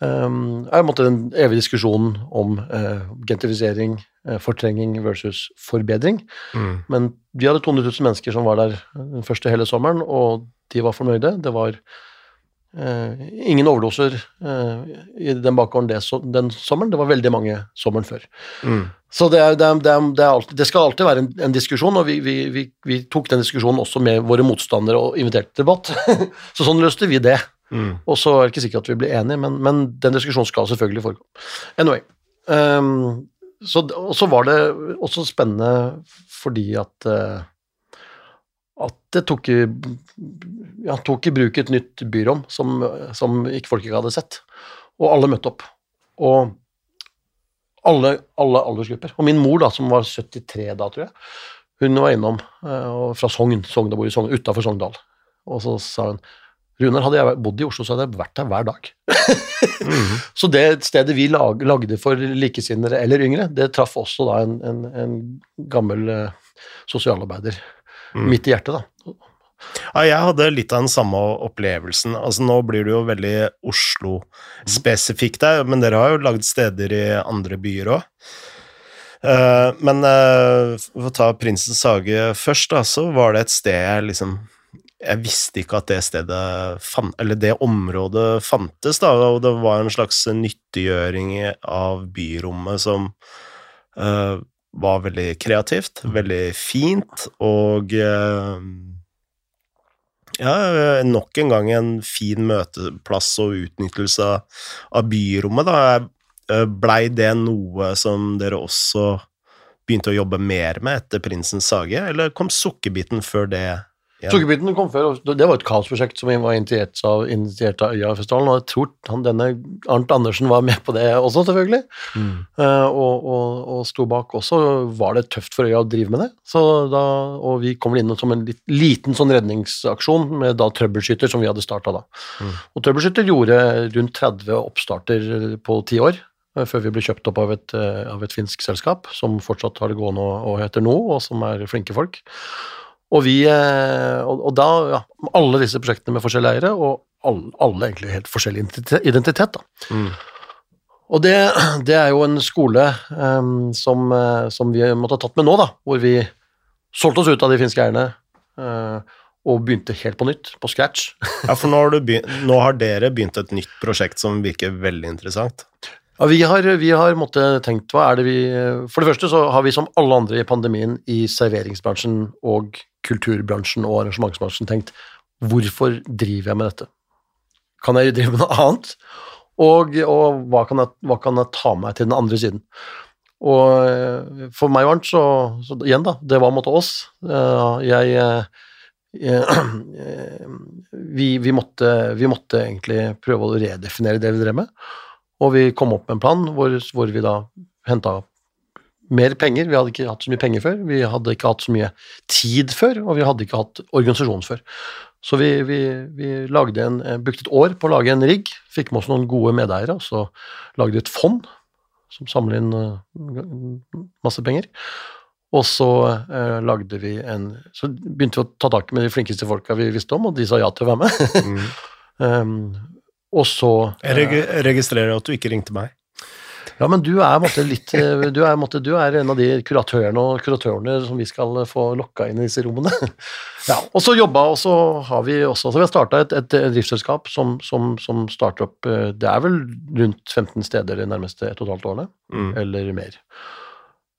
Um, er måte den evige diskusjonen om uh, gentrifisering, uh, fortrenging versus forbedring. Mm. Men vi hadde 200 000 mennesker som var der den første hele sommeren, og de var fornøyde. Det var uh, ingen overdoser eh, i den bakgården det, so den sommeren. Det var veldig mange sommeren før. Mm. Så det, er, det, er, det, er, det, er alltid, det skal alltid være en, en diskusjon, og vi, vi, vi, vi tok den diskusjonen også med våre motstandere og inviterte til debatt. så sånn løste vi det. Mm. Og så er det ikke sikkert at vi blir enige, men, men den diskusjonen skal selvfølgelig foregå. Anyway. Um, og så var det også spennende fordi at uh, at det tok i, ja, tok i bruk et nytt byrom som, som ikke folk ikke hadde sett. Og alle møtte opp. Og alle, alle aldersgrupper. Og min mor, da, som var 73 da, tror jeg, hun var innom uh, fra Sogn, Sogn, i Sogn, utafor Sogndal. Og så sa hun Runar, hadde jeg bodd i Oslo, så hadde jeg vært der hver dag. Mm. Så det stedet vi lag, lagde for likesinnede eller yngre, det traff også da en, en, en gammel eh, sosialarbeider Mm. midt i hjertet, da. Ja, jeg hadde litt av den samme opplevelsen. Altså, nå blir det jo veldig Oslo-spesifikt der, men dere har jo lagd steder i andre byer òg. men eh, for å ta Prinsens hage først, da, så var det et sted jeg liksom Jeg visste ikke at det stedet fan, Eller det området fantes, da, og det var en slags nyttiggjøring av byrommet som uh, var veldig kreativt, veldig fint, og uh, ja, nok en gang en fin møteplass og utnyttelse av, byrommet, da. Eh, Blei det noe som dere også begynte å jobbe mer med etter Prinsens sage, eller kom sukkerbiten før det? Igjen? Sukkerbiten kom før, og det var et kaosprosjekt som var initiert av, initiert av Øyafestivalen, og jeg tror han, denne Arnt Andersen var med på det også, selvfølgelig. Mm. Uh, og, og, og sto bak også, var det tøft for Øya å drive med det. Så da, og vi kom vel inn som en litt, liten sånn redningsaksjon med da Trøbbelskytter, som vi hadde starta da. Mm. Og Trøbbelskytter gjorde rundt 30 oppstarter på ti år, eh, før vi ble kjøpt opp av et, eh, av et finsk selskap, som fortsatt har det gående og, og heter nå, og som er flinke folk. Og vi, eh, og, og da, ja, alle disse prosjektene med forskjellige eiere, og alle, alle egentlig helt forskjellig identitet, da. Mm. Og det, det er jo en skole um, som, eh, som vi måtte ha tatt med nå, da, hvor vi solgte oss ut av de finske eierne uh, og begynte helt på nytt, på scratch. Ja, for nå har, du begynt, nå har dere begynt et nytt prosjekt som virker veldig interessant. Ja, vi har, vi har måttet tenkt, hva er det vi For det første så har vi som alle andre i pandemien i serveringsbransjen og kulturbransjen og arrangementsbransjen tenkt hvorfor driver jeg med dette? Kan jeg drive med noe annet? Og, og hva, kan jeg, hva kan jeg ta med meg til den andre siden? Og eh, for meg og Arnt, så, så igjen, da, det var mot oss. Jeg, Jeg, eh, eh, vi, vi, måtte, vi måtte egentlig prøve å redefinere det vi drev med. Og vi kom opp med en plan hvor, hvor vi da henta mer penger. Vi hadde ikke hatt så mye penger før, vi hadde ikke hatt så mye tid før, og vi hadde ikke hatt organisasjon før. Så vi, vi, vi lagde en, eh, brukte et år på å lage en rigg, fikk med oss noen gode medeiere, og så lagde vi et fond som samler inn eh, masse penger. Og så eh, lagde vi en Så begynte vi å ta tak med de flinkeste folka vi visste om, og de sa ja til å være med. Mm. um, og så Jeg registrerer at du ikke ringte meg. Ja, men du er, måtte, litt, eh, du, er, måtte, du er en av de kuratørene og kuratørene som vi skal få lokka inn i disse rommene. Ja, og så jobba, og så har vi også så vi har starta et, et, driftsselskap som, som, som starter opp eh, Det er vel rundt 15 steder de nærmeste ett og et halvt årene, Mm. eller mer.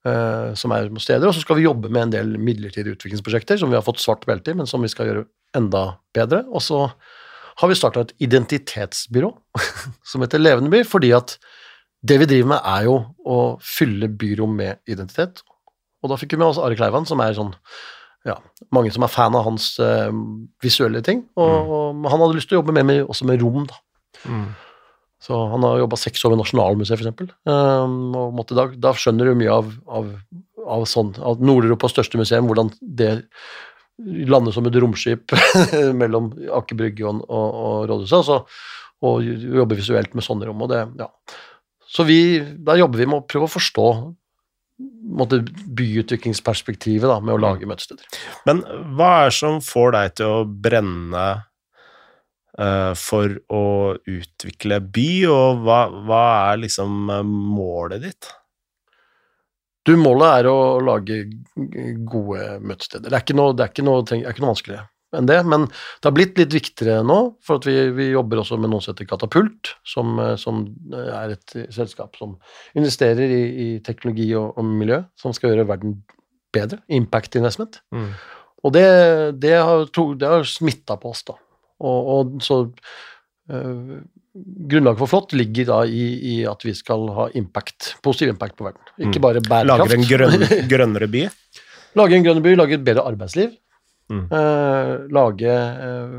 Uh, som er steder, og så skal vi jobbe med en del midlertidige utviklingsprosjekter som vi har fått svart belte i, men som vi skal gjøre enda bedre. Og så har vi starta et identitetsbyrå som heter Levendeby, fordi at det vi driver med, er jo å fylle byrom med identitet. Og da fikk vi med oss Are Kleivan, som er sånn ja, mange som er fan av hans uh, visuelle ting. Og, og han hadde lyst til å jobbe mer med, også med rom, da. Mm. Så han har jobba seks år ved Nasjonalmuseet, f.eks. Um, og måtte, da, da skjønner du mye av, av, av sånn av Nord-Europas største museum, hvordan det lander som et romskip mellom Aker Brygge og, og, og Rådhuset, og, og jobber visuelt med sånne rom. Og det, ja. Så vi, da jobber vi med å prøve å forstå måtte, byutviklingsperspektivet da, med å lage møtesteder. Men hva er det som får deg til å brenne uh, for å utvikle by, og hva, hva er liksom eh, målet ditt? Du, målet er å lage gode møtesteder. Det er ikke noe, det er ikke noe, det er ikke noe vanskeligere enn det, men det har blitt litt viktigere nå, for vi, vi jobber også med noe som heter Katapult, som, eh, som er et selskap som investerer i, i teknologi og, og miljø, som skal gjøre verden bedre. Impact investment. Og det, det har, det har smitta på oss, da. Og, og så øh, Grunnlaget for Flått ligger da i, i at vi skal ha impact, positiv impact på verden. Ikke Mm. bare bærekraft. Lager en grønn, grønnere by? lage en grønn by, lage et bedre arbeidsliv. Mm. Eh, lage eh,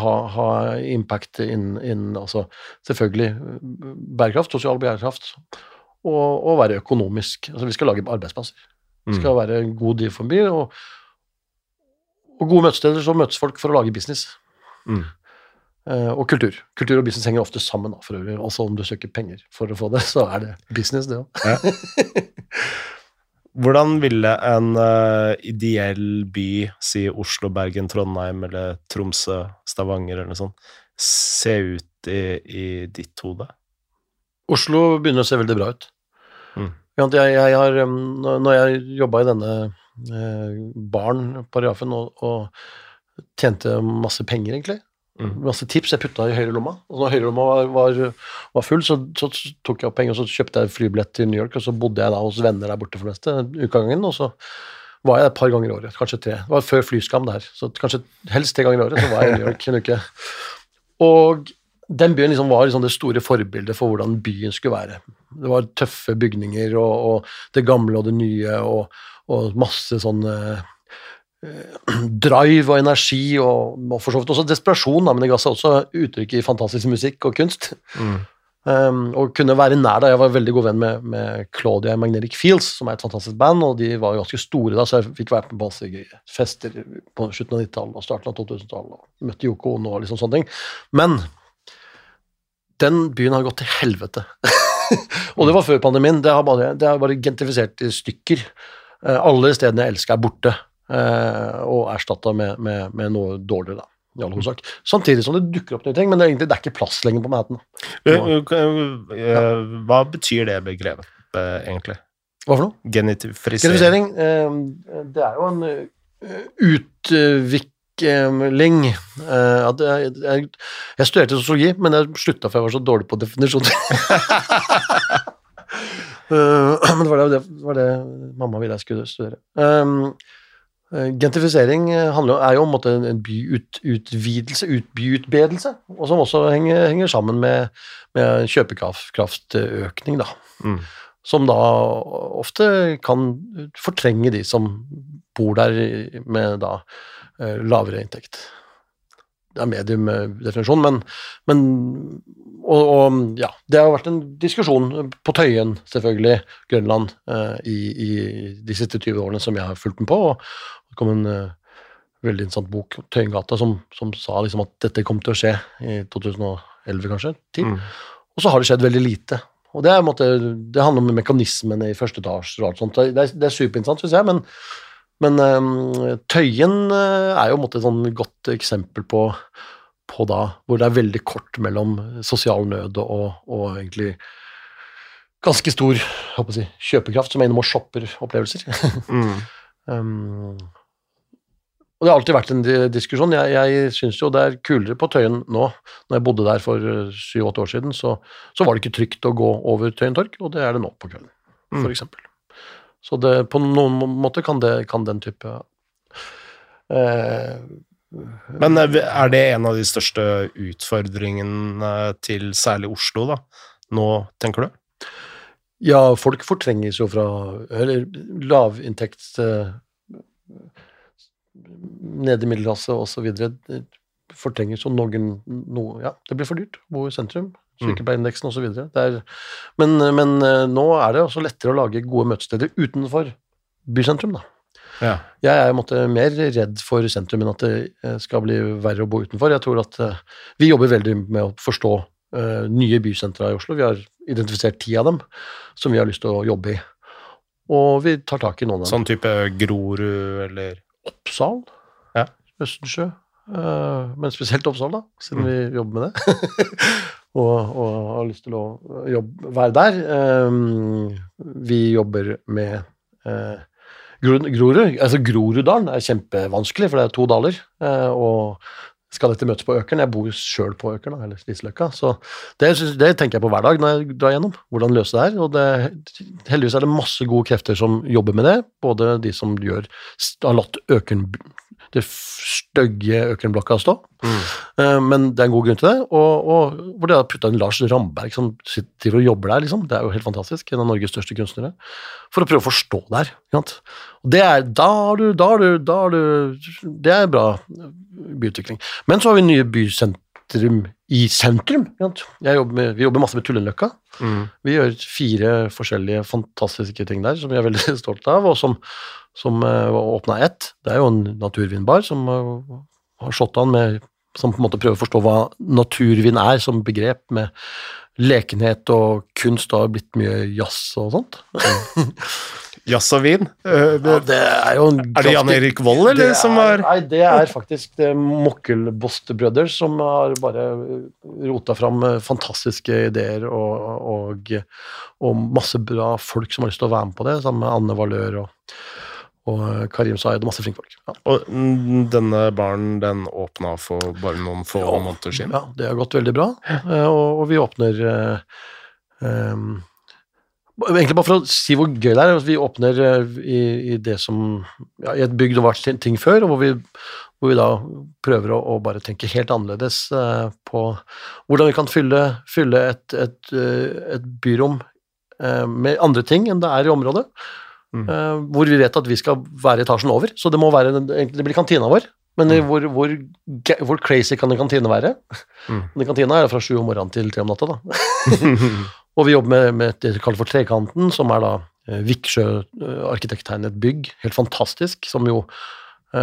ha, ha impact innen inn, altså selvfølgelig eh, bærekraft, sosial bærekraft, og, og være økonomisk. Altså vi skal lage arbeidsplasser. Mm. skal være en god deal for by, og, og gode møtesteder, så møtes folk for å lage business. Mm. Eh, og kultur. Kultur og business henger ofte sammen, da, for øvrig. Også om du søker penger for å få det, så er det business, det òg. Hvordan ville en uh, ideell by, si Oslo, Bergen, Trondheim eller Tromsø, Stavanger eller noe sånt, se ut i, i ditt hode? Oslo begynner å se veldig bra ut. Mm. Jeg, jeg har, når- jeg jobba i denne eh, baren, paragrafen, og, og tjente masse penger, egentlig. Masse tips jeg putta i høyrelomma, og når høyrelomma var, var, var full, så, så tok jeg opp penger og så kjøpte jeg flybillett til New York, og så bodde jeg da hos venner der borte for det meste, utgangen, og så var jeg et par ganger i året, kanskje tre. Det var før flyskam det her. så kanskje helst tre ganger i året så var jeg i New York en uke. Og den byen liksom var liksom det store forbildet for hvordan byen skulle være. Det var tøffe bygninger og, og det gamle og det nye og, og masse sånn drive og energi og, og for så vidt også desperasjon, da, men det ga seg også uttrykk i fantastisk musikk og kunst. Mm. Um, og kunne være nær da. Jeg var veldig god venn med, med Claudia Magnetic Fields, som er et fantastisk band, og de var jo ganske store da, så jeg fikk vært med på masse fester på slutten av 90-tallet og starten av 2000-tallet. og Møtte Yoko Ono og liksom sånne ting. Men den byen har gått til helvete. og det var før pandemien. Det har bare, det har bare gentrifisert i stykker. Uh, alle stedene jeg elsker, er borte, og erstatta med, med, med noe dårligere, da i all hovedsak. Samtidig som det dukker opp nye ting, men det er, egentlig, det er ikke plass lenger på Manhattan. Eh, eh, Hva betyr det begrepet, eh, egentlig? Hva for noe? Eh, det er jo en eh, utvikling eh, jeg, studerte sosiologi, men jeg slutta for jeg var så dårlig på definisjoner. Eh, men det var det, det var det mamma ville jeg skulle studere. Eh, Gentrifisering eh, handler, er jo en, en byutvidelse, ut, byutbedelse, og som også henger, henger sammen med, med kjøpekraftøkning, da. Mm. Som da ofte kan fortrenge de som bor der med da eh, lavere inntekt. Er mediumdefinisjon, men, men og, og, ja, det har vært en diskusjon på Tøyen, selvfølgelig, Grønland, i, i de siste 20 årene som jeg har fulgt den på, og, det kom en uh, veldig interessant bok, Tøyengata, som, som sa liksom at dette kom til å skje i 2011, kanskje. Mm. Og så har det skjedd veldig lite. Og det, er, måte, det handler om mekanismene i første etasje og alt sånt. Det er, det er superinteressant, syns jeg, men, men um, Tøyen uh, er jo måte, et sånn godt eksempel på, på da, hvor det er veldig kort mellom sosial nød og, og egentlig ganske stor jeg, kjøpekraft, som er innom og shopper opplevelser. mm. um, og det har alltid vært en diskusjon. Jeg, jeg syns jo det er kulere på Tøyen nå. Når jeg bodde der for eh, syv-åtte år siden, så, så, var det ikke trygt å gå over Tøyen torg, og det er det nå på kvelden, mm. eksempel. Så det, på noen måte kan, det, kan den type eh, Men eh, er det en av de største utfordringene til særlig Oslo, da? Nå, tenker du? Ja, folk fortrenges jo fra Eller lavinntekt Eh, nede i middelklasse osv. fortrenger jo noen noe, Ja, det blir for dyrt å bo i sentrum. Mm. Sykepleierindeksen osv. Men, men eh, nå er det også lettere å lage gode møtesteder utenfor bysentrum, da. Ja. Jeg er måtte, mer redd for sentrum enn at det eh, skal bli verre å bo utenfor. Jeg tror at uh, Vi jobber veldig med å forstå uh, nye bysentra i Oslo. Vi har identifisert ti av dem som vi har lyst til å jobbe i. Og vi tar tak i noen av dem. Sånn type Grorud eller Oppsal? Østensjø. Uh, men spesielt Oppsal, da, siden mm. vi jobber med det. og, og, har lyst til å jobbe, være der. Um, vi jobber med uh, Grorud. Altså Groruddalen er kjempevanskelig, for det er to daler. Uh, og skal dette møtes på Økeren? Jeg bor sjøl på Økeren, eller Slisløkka. Så det, det, tenker jeg på hver dag når jeg drar gjennom. Hvordan løse det her. Og det, heldigvis er det masse gode krefter som jobber med det. Både de som gjør, har latt Økeren det stygge Økernblokka stå. Mm. Uh, men det er en god grunn til det. Og, og hvor de har putta inn Lars Ramberg, som sitter og jobber der, liksom. Det er jo helt fantastisk. En av Norges største kunstnere. For å prøve å forstå det her. Og det er, da har du, da har du, da har du Det er bra byutvikling. Men så har vi nye bysentrum i sentrum. Jobber med, vi jobber masse med Tullenløkka. Mm. Vi gjør fire forskjellige fantastiske ting der som vi er veldig stolte av, og som som uh, åpna ett. Det er jo en naturvinbar som uh, har slått an med Som på en måte prøver å forstå hva naturvin er som begrep, med lekenhet og kunst. Det har blitt mye jazz og sånt. Jazz og vin? Det, ja, det er jo en Er det Jan Erik Vold, eller? Er, som har Nei, det er faktisk Mokkelbost Brothers som har bare rota fram fantastiske ideer og, og, og, masse bra folk som har lyst til å være med på det, sammen med Anne Valør og og Karim Saeed og masse flinke folk. Ja. Og denne baren den åpna for bare noen få ja, måneder siden? Ja, det har gått veldig bra, eh, og, og vi åpner um, Egentlig bare for å si hvor gøy det er. Vi åpner i, i det som ja, I et bygg det var ting før, og hvor vi, hvor vi da prøver å, å, bare tenke helt annerledes uh, på hvordan vi kan fylle, fylle et, et, et byrom uh, med andre ting enn det er i området. Mm. Eh, hvor vi vet at vi skal være etasjen over, så det må være det blir kantina vår. Men Mm. hvor, hvor, hvor crazy kan en kantine være? Mm. Den kantina er fra sju om morgenen til tre om natta, da. Og vi jobber med, med det vi kaller for Trekanten, som er da eh, Viksjø arkitekttegnet bygg. Helt fantastisk, som jo eh,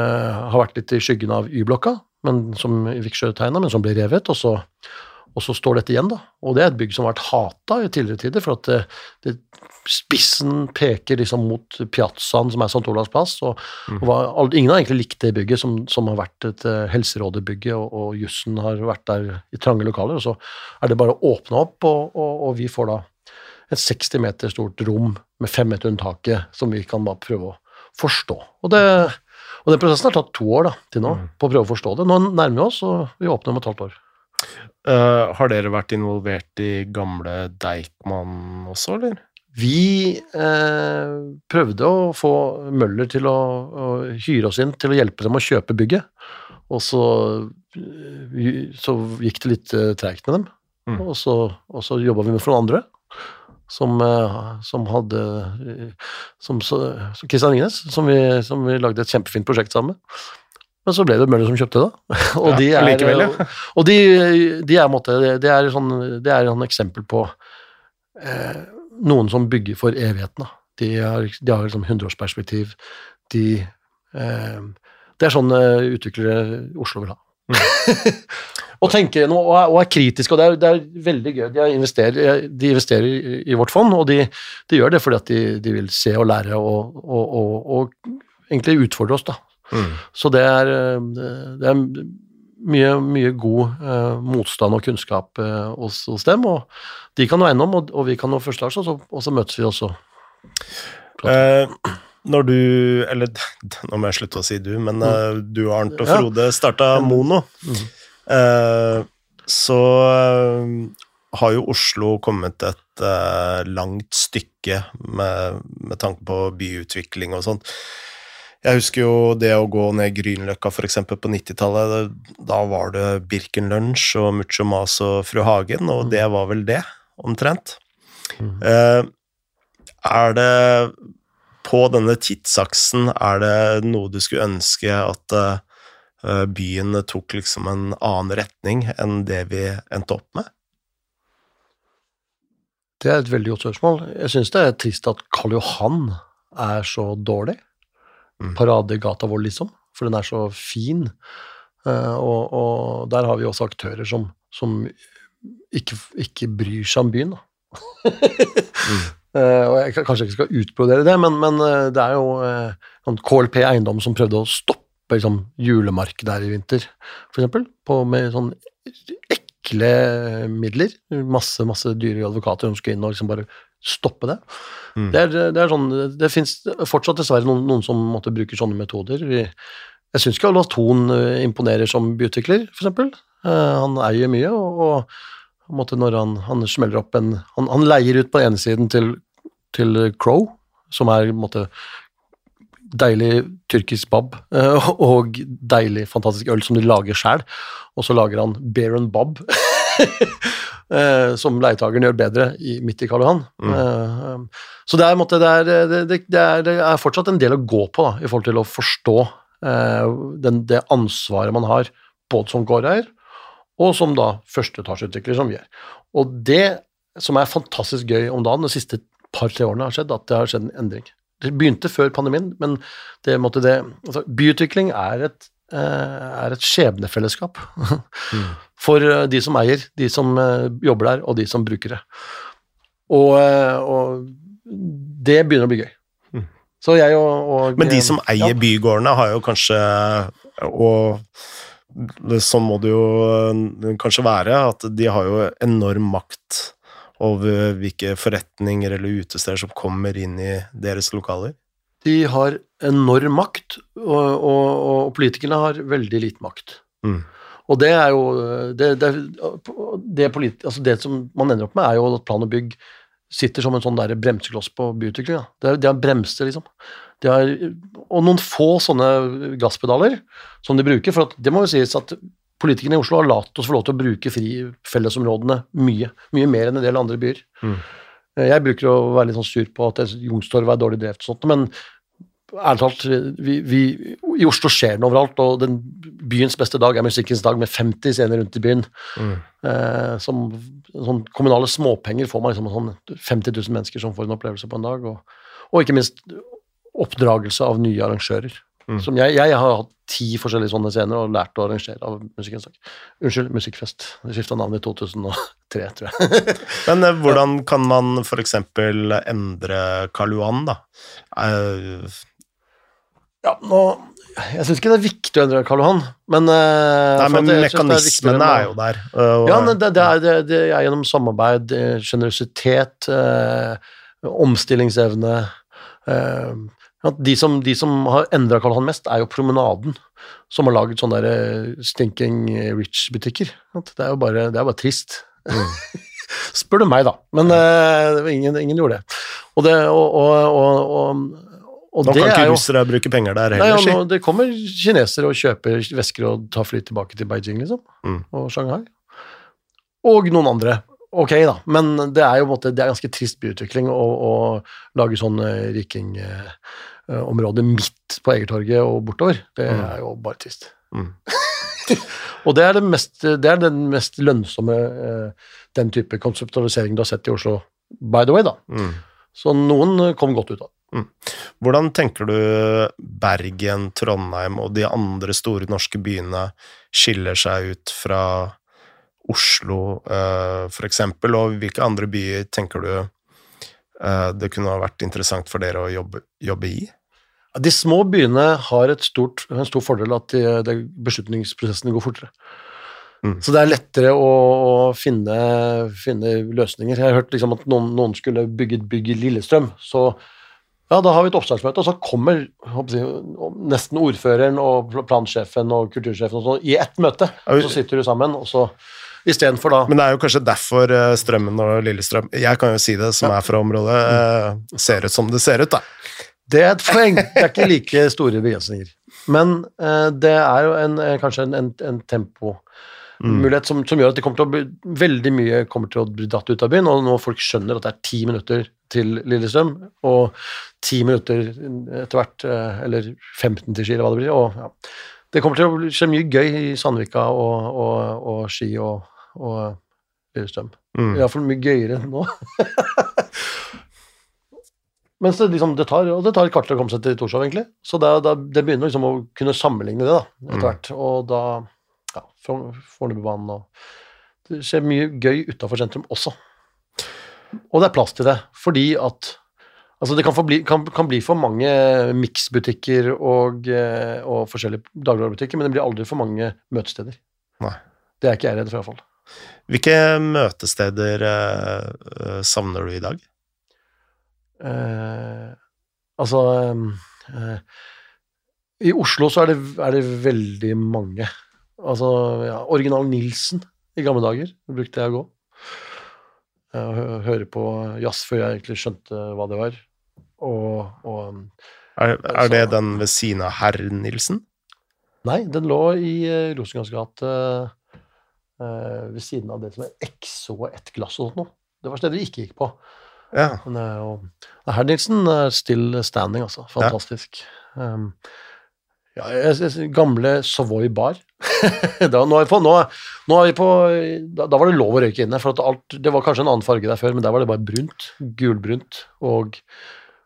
har vært litt i skyggen av Y-blokka, men som Viksjø tegna, men som ble revet. Og så, og så står dette igjen, da. Og det er et bygg som har vært hata i tidligere tider, for at det, det, spissen peker liksom mot piazzaen som er St. Olavs plass. Og, og var, ingen har egentlig likt det bygget, som, som har vært et uh, og, og jussen har vært der i trange lokaler. Og så er det bare å åpne opp, og, og, og vi får da et 60 meter stort rom med fem meter under taket som vi kan bare prøve å forstå. Og, det, og den prosessen har tatt to år da, til nå, på å prøve å forstå det. Nå nærmer vi oss, og vi åpner om et halvt år. Eh, har dere vært involvert i gamle Deichman også, eller? Vi eh, prøvde å få Møller til å, å hyre oss inn til å hjelpe dem å kjøpe bygget, og så, eh, så gikk det litt eh, treigt med dem. Mm. Og så, og så jobba vi med for noen andre, som, som hadde Som som Christian Ingnes, som vi, som vi lagde et kjempefint prosjekt sammen med. Men så ble det Møller som kjøpte det. Og de er, likevel, ja. og de, de er, måtte, en er sånn, det er sånn eksempel på eh, noen som bygger for evigheten. Da. De har, de har liksom 100-årsperspektiv. De eh, Det er sånn eh, utviklere Oslo vil ha. og tenker noe, og, er, og er kritiske, og det er, det er veldig gøy. De investerer, de investerer i, i vårt fond, og de, de gjør det fordi at de, de vil se og lære og, og, og egentlig utfordre oss, da. Mm. Så det er, eh, det er mye, mye god eh, motstand og kunnskap eh, hos, hos dem, og de kan noe eiendom, og, og vi kan noe første og, og så møtes vi også. Eh, når du Eller nå må jeg slutte å si du, men eh, du Arnt og Frode, Ja. Starta Mono. Mm. Eh, så har jo Oslo kommet et langt stykke med, med tanke på byutvikling og sånt. Jeg husker jo det å gå ned Grünerløkka eksempel på 90-tallet. Da var det Birken Lunsj og Mucho Mas og Fru Hagen, og det var vel det, omtrent. Mm. Eh, er det På denne tidsaksen, er det noe du skulle ønske at eh, byen tok liksom en annen retning enn det vi endte opp med? Det er et veldig godt spørsmål. Jeg syns det er trist at Karl Johan er så dårlig. Mm. Paradegata vår, liksom. For den er så fin. Eh, og, og der har vi også aktører som, som ikke, ikke bryr seg om byen, da. Eh, og jeg kanskje ikke skal utbrodere det, men, men eh, det er jo sånn KLP Eiendom som prøvde å stoppe liksom, julemarkedet her i vinter, eksempel, med sånn ekle midler. Masse, masse dyre advokater som skulle inn og liksom bare stoppe det. Mm. Det er, det er sånn, det fins fortsatt dessverre noen, noen som måtte bruke sånne metoder. Vi, jeg syns ikke Olav Thon eh, imponerer som byutvikler, for eksempel. Eh, han eier mye, og, og måtte, når han, han smeller opp en Han, han leier ut på ene siden til, til Crow, som er måtte, deilig tyrkisk bab uh, og deilig, fantastisk øl som de lager sjæl. Og så lager han Bear and Bob, eh, som leietageren gjør bedre i, midt i Karl Johan. Mm. Eh, så det er, måte, det, er, det, det, er, det er fortsatt en del å gå på da, i forhold til å forstå eh, den, det ansvaret man har, både som gårdeier og som da førsteetasjeutvikler, som vi er. Og det som er fantastisk gøy om dagen, de siste par-tre årene har skjedd, at det har skjedd en endring. Det begynte før pandemien, men det måtte det altså, Byutvikling er et, eh, er et skjebnefellesskap for eh, de som eier, de som eh, jobber der, og de som bruker det. Og, eh, og det begynner å bli gøy. Mm. Så jeg og, og Men de som eier ja. bygårdene, har jo kanskje Og sånn må det jo eh, kanskje være, at de har jo enorm makt over hvilke forretninger eller utesteder som kommer inn i deres lokaler. De har enorm makt, og, og, og politikerne har veldig lite makt. Mm. Og det er jo det, det, det, politi, altså det som man ender opp med, er jo at plan og bygg sitter som en sånn der bremsekloss på byutviklinga. Det de har bremser, liksom. Har, og noen få sånne gasspedaler som de bruker. For at det må jo sies at politikerne i Oslo har latt oss få lov til å bruke fri fellesområdene mye. Mye mer enn en del andre byer. Mm. Jeg bruker å være litt sånn sur på at Youngstorget er dårlig drevet, og sånt, men ærlig talt, vi, vi, i Oslo skjer det overalt, og den byens beste dag er musikkens dag med 50 scener rundt i byen. Mm. Eh, som sånn kommunale småpenger får man liksom sånn 50 000 mennesker som får en opplevelse på en dag, og, og ikke minst oppdragelse av nye arrangører. Mm. Som jeg, jeg har hatt ti forskjellige sånne scener og lært å arrangere av Musikkens dag. Unnskyld, Musikkfest. Det skifta navn i 2003, tror jeg. Men eh, hvordan kan man f.eks. endre Karl Johan, da? Eh, Ja, nå, jeg syns ikke det er viktig å endre Karl Johan, men eh, Nei, men det er mekanismene med- er jo der. og- Ja, men det, det, er, det, det er gjennom samarbeid, sjenerøsitet, generøsitet, eh, omstillingsevne eh, at de, som, de som har endra Karl Johan mest, er jo Promenaden, som har laget sånne der, eh, stinking rich-butikker. Det er jo bare, det er bare trist. Spør du meg, da. Men eh, ingen, ingen gjorde det. Og det, og, og, og, Nå det kan ikke jo russere bruke penger der Nei, heller, ja, nå, det kommer kinesere og kjøper vesker og tar fly tilbake til Beijing, liksom. Mm. Og Shanghai. Og noen andre. Ok, da, men det er jo måte, det er ganske trist byutvikling å, å lage sånn eh, rikingområde midt på Egertorget og bortover. Det Mm. er jo bare trist. Mm. og det er, det, mest, det er den mest lønnsomme eh, den type konseptualisering du har sett i Oslo, by the way, da. Mm. Så noen eh, kom godt ut av det. Hvordan tenker du Bergen, Trondheim og de andre store norske byene skiller seg ut fra Oslo, eh, for eksempel, og hvilke andre byer tenker du eh, det kunne ha vært interessant for dere å jobbe, jobbe i? De små byene har stort, en stor fordel at de, de beslutningsprosessene går fortere. Mm. Så det er lettere å, å finne, finne løsninger. Jeg har hørt liksom at noen, noen skulle bygge et bygg i Lillestrøm, så ja, da har vi et oppstartsmøte, og så kommer nesten ordføreren og plansjefen og kultursjefen og sånn i ett møte. Og så sitter du sammen, og så istedenfor da Men det er jo kanskje derfor eh, Strømmen og Lillestrøm Jeg kan jo si det, som er fra området, eh, ser ut som det ser ut, da. Det er et poeng. Det er ikke like store begrensninger. Men eh, det er jo en, kanskje en, en, en tempomulighet som, som gjør at det kommer til å bli, veldig mye kommer til å bli dratt ut av byen, og når folk skjønner at det er ti minutter til Lillestrøm, og ti minutter etter hvert, eh, eller 15 til Ski, eller hva det blir, og ja. Det kommer til å skje mye gøy i Sandvika og, og, og Ski og, og Lillestrøm. Mm. Iallfall mye gøyere enn nå. Mens det, liksom, det, tar, og det tar et kvarter å komme seg til Torshov, egentlig. Så det, det, det begynner liksom å kunne sammenligne det da, etter Mm. hvert. Og da ja, Forn- Fornebubanen og Det skjer mye gøy utafor sentrum også. Og det er plass til det, fordi at Altså det kan, forbli, bli, kan, kan bli for mange miksbutikker og, eh, og forskjellige dagligvarebutikker, men det blir aldri for mange møtesteder. Nei. Det er ikke jeg redd for, iallfall. Hvilke møtesteder eh, eh, savner du i dag? Eh, altså eh, I Oslo så er det, er det veldig mange. Altså ja, Original Nilsen i gamle dager brukte jeg å gå. Eh, høre på jazz før jeg egentlig skjønte hva det var. Og, og Er, er det den ved siden av herr Nilsen? Nei, den lå i uh, gate eh, ved siden av det som er Exo og Ett glass og sånt noe. Det var stedet vi ikke gikk på. Ja. Eh, Herr Nilsen er still standing, altså. Fantastisk. Um, ja, jeg, jeg, gamle Savoy bar. da, nå, er på, nå, nå er vi på da, da var det lov å røyke inne, for at alt, det var kanskje en annen farge der før, men der var det bare brunt. Gulbrunt. Og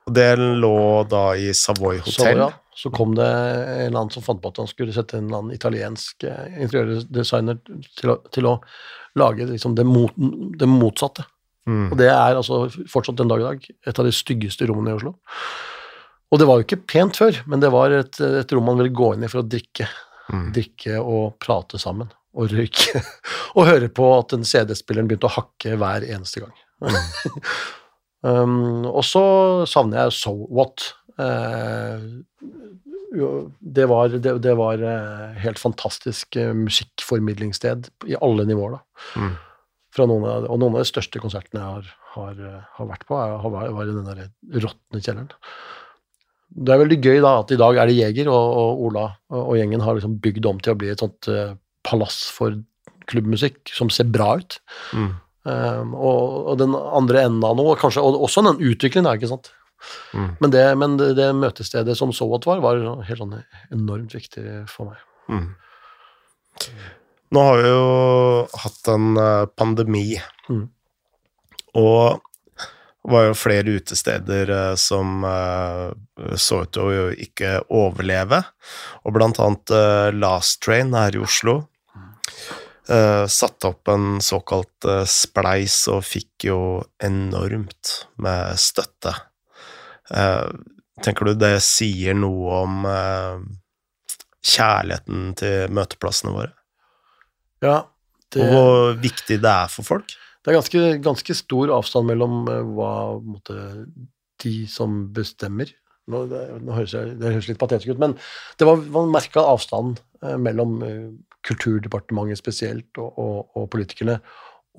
det lå da i Savoy hotell? ja, så kom det en eller annen som fant på at han skulle sette en eller annen italiensk eh, interiørdesigner til å, til å lage liksom det, mot, det motsatte. Mm. Og det er altså fortsatt den dag i dag et av de styggeste rommene i Oslo. Og det var jo ikke pent før, men det var et, et rom man ville gå inn i for å drikke. Mm. Drikke og prate sammen, og røyke. og høre på at den CD-spilleren begynte å hakke hver eneste gang. um, og så savner jeg So What. Uh, det var, det, det var uh, helt fantastisk uh, musikkformidlingssted i alle nivåer, da Mm. fra noen av, og noen av de største konsertene jeg har, har, har vært på, er, har, var i den der råtne kjelleren. Det er veldig gøy da at i dag er det Jeger, og, og Ola og, og gjengen har liksom bygd om til å bli et sånt uh, palass for klubbmusikk som ser bra ut. Mm. Um, og, og den andre enden av noe, kanskje og også den utviklingen, ikke sant. Mm. Men, det, men det, det møtestedet som så at var, var helt sånn enormt viktig for meg. Mm. Nå har vi jo hatt en eh, pandemi, Mm. og det var jo flere utesteder eh, som eh, så ut til å ikke overleve, og blant annet eh, Last Train her i Oslo satte opp en såkalt spleis og fikk jo enormt med støtte. Tenker du det sier noe om kjærligheten til møteplassene våre? Ja, Og hvor viktig det er for folk? Det er ganske, ganske stor avstand mellom eh, hva på måte, de som bestemmer nå, det, nå høres jeg, det høres litt patetisk ut, men det var, man merka avstanden eh, mellom eh, Kulturdepartementet spesielt og, og, og politikerne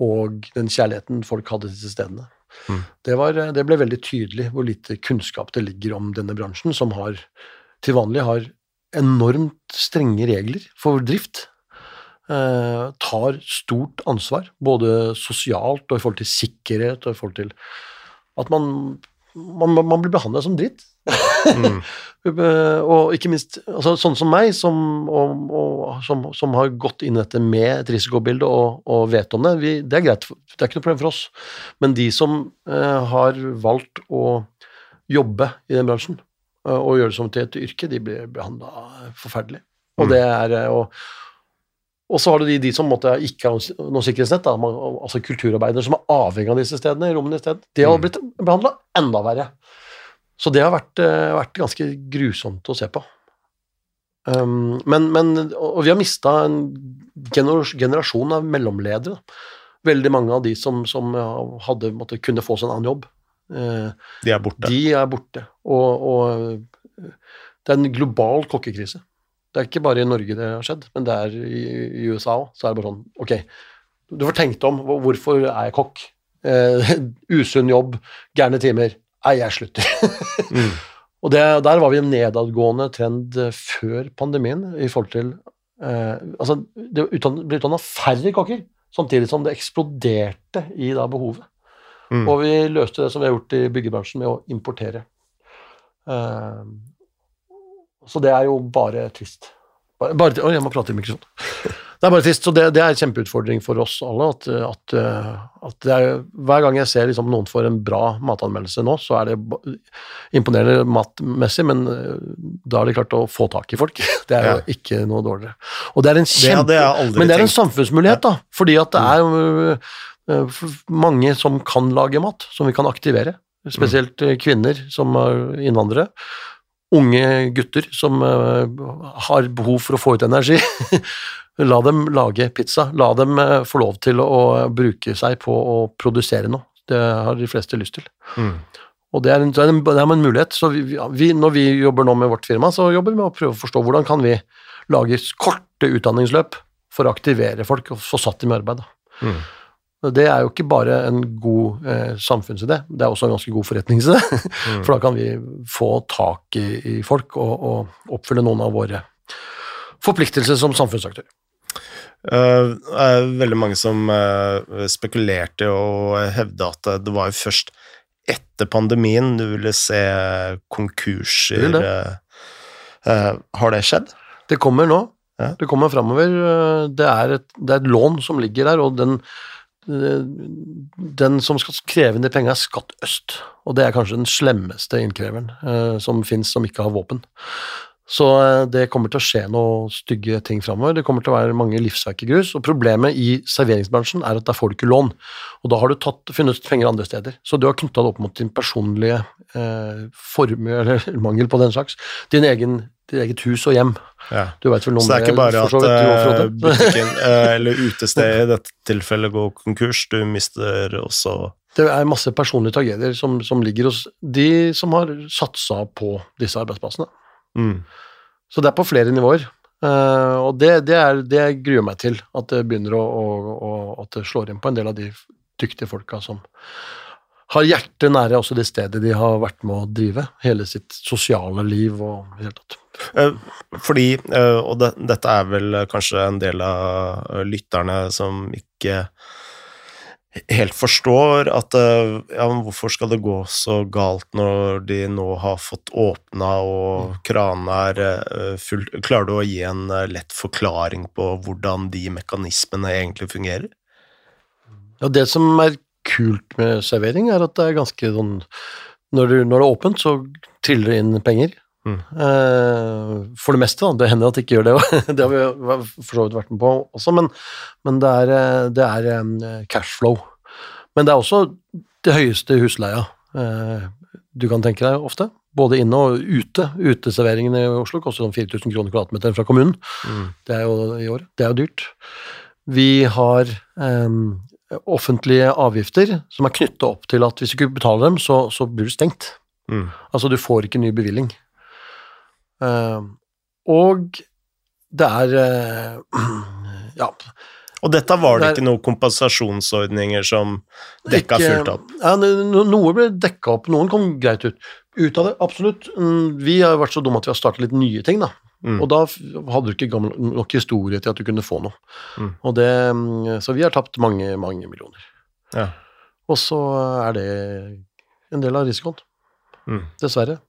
og den kjærligheten folk hadde til disse stedene. Mm. Det, var, det ble veldig tydelig hvor lite kunnskap det ligger om denne bransjen, som har, til vanlig har enormt strenge regler for drift. Eh, tar stort ansvar, både sosialt og i forhold til sikkerhet og i forhold til at man, man, man blir behandla som dritt. Mm. Eh, og ikke minst altså, sånn som meg, som, og, og, som, som har gått inn i dette med et risikobilde og, og vet om det, vi, det er greit, det er ikke noe problem for oss. Men de som eh, har valgt å jobbe i den bransjen eh, og gjøre det som til et yrke, de blir behandla forferdelig. Og Mm. det er eh, og, og så har du de, de som måtte, ikke har noe sikkerhetsnett, da, man- altså kulturarbeidere som er avhengig av disse stedene, rommene i stedet. De har Mm. blitt behandla enda verre. Så det har vært, eh, vært ganske grusomt å se på. Um, men, men, og vi har mista en generasjon av mellomledere. Veldig mange av de som, som hadde, måtte, kunne få seg en annen jobb, eh, De er borte. de er borte. Og, og det er en global kokkekrise. Det er ikke bare i Norge det har skjedd, men det er i, i USA òg. Så er det bare sånn Ok, du får tenkt om. Hvorfor er jeg kokk? Eh, usunn jobb, gærne timer. Nei, jeg slutter. Mm. Og det, der var vi en nedadgående trend eh, før pandemien i forhold til eh, Altså, det ble utdanna færre kokker, samtidig som det eksploderte i da behovet. Mm. Og vi løste det som vi har gjort i byggebransjen, med å importere. Eh, så det er jo bare trist. Bare, bare, å, jeg må prate i mikrofonen. Det er bare trist, så det, det er en kjempeutfordring for oss alle. At, at, eh, at er, hver gang jeg ser liksom noen får en bra matanmeldelse nå, så er det imponerende matmessig, men eh, da har de klart å få tak i folk. Det er jo Ja. ikke noe dårligere. Og det er en kjempe... det Men det er en samfunnsmulighet, da. Fordi at det er jo øh, mange som kan lage mat, som vi kan aktivere. Spesielt øh, kvinner som er innvandrere. Unge gutter som øh, har behov for å få ut energi. La dem lage pizza. La dem øh, få lov til å bruke seg på å produsere noe. Det har de fleste lyst til. Mm. Og det er en, det er en, det er en mulighet. Så vi, vi, når vi jobber nå med vårt firma, så jobber vi med å prøve å forstå hvordan kan vi lage korte utdanningsløp for å aktivere folk og få satt dem i arbeid. Mm. Det er jo ikke bare en god eh, samfunnsidé, det er også en ganske god forretningsidé. Mm. For da kan vi få tak i, i folk og, og oppfylle noen av våre forpliktelser som samfunnsaktør. Uh, er veldig mange som uh, spekulerte og hevda at det var jo først etter pandemien du ville se konkurser. Det det. eh, har det skjedd? Det kommer nå. Ja. Det kommer framover. Det, et- det er et lån som ligger der, og den, den som skal kreve inn de pengene, er Skatt Øst. Og det er kanskje den slemmeste innkreveren eh, som fins, som ikke har våpen. Så eh, det kommer til å skje noen stygge ting framover. Det kommer til å være mange livsverk i grus. Og problemet i serveringsbransjen er at der får du ikke lån. Og da har du tatt, funnet penger andre steder. Så du har knytta det opp mot din personlige eh, formue, eller mangel på den slags. Din egen, ditt eget hus og hjem. Ja. Du vet vel noe Så det er ikke bare at vidt, du eh, butikken, eh, eller utestedet i dette tilfellet går konkurs, du mister også Det er masse personlige tragedier som, som ligger hos de som har satsa på disse arbeidsplassene. mm. Så det er på flere nivåer. Eh, og det, det, er, det gruer meg til, at det begynner å, å, å At det slår inn på en del av de dyktige folka som har hjertet nære også det stedet de har vært med å drive. Hele sitt sosiale liv og i det hele tatt. Eh, Fordi, eh, og det, dette er vel kanskje en del av eh, lytterne som ikke helt forstår at ja, hvorfor skal det gå så galt når de nå har fått åpna og kranene er full Klarer du å gi en lett forklaring på hvordan de mekanismene egentlig fungerer? Ja, det som er kult med servering, er at det er ganske sånn Når, du, når det er åpent, så triller det inn penger. Mm. For det meste, da. Det hender at det ikke gjør det òg. det har vi for så vidt vært med på også, men, men det er, eh, det er eh, cashflow. Men det er også det høyeste husleia du kan tenke deg ofte. Både inne og ute. Uteserveringen i Oslo koster sånn 4000 kroner kvadratmeteren fra kommunen. Mm. Det er jo i år. Det er jo dyrt. Vi har eh, offentlige avgifter som er knytta opp til at hvis du ikke betaler dem, så, så blir du stengt. Mm. Altså, du får ikke ny bevilling. Eh, og det er eh, Ja. Og dette var det Det er- ikke noen kompensasjonsordninger som dekka ikke- fullt opp? Ja, noe ble dekka opp, noen kom greit ut. Ut av det, absolutt. Mm, Vi har vært så dumme at vi har startet litt nye ting, da. Mm. Og da hadde du ikke gammel, nok historie til at du kunne få noe. Mm. Det, mm, så vi har tapt mange, mange millioner. Ja. Og så er det en del av risikoen, Mm. dessverre.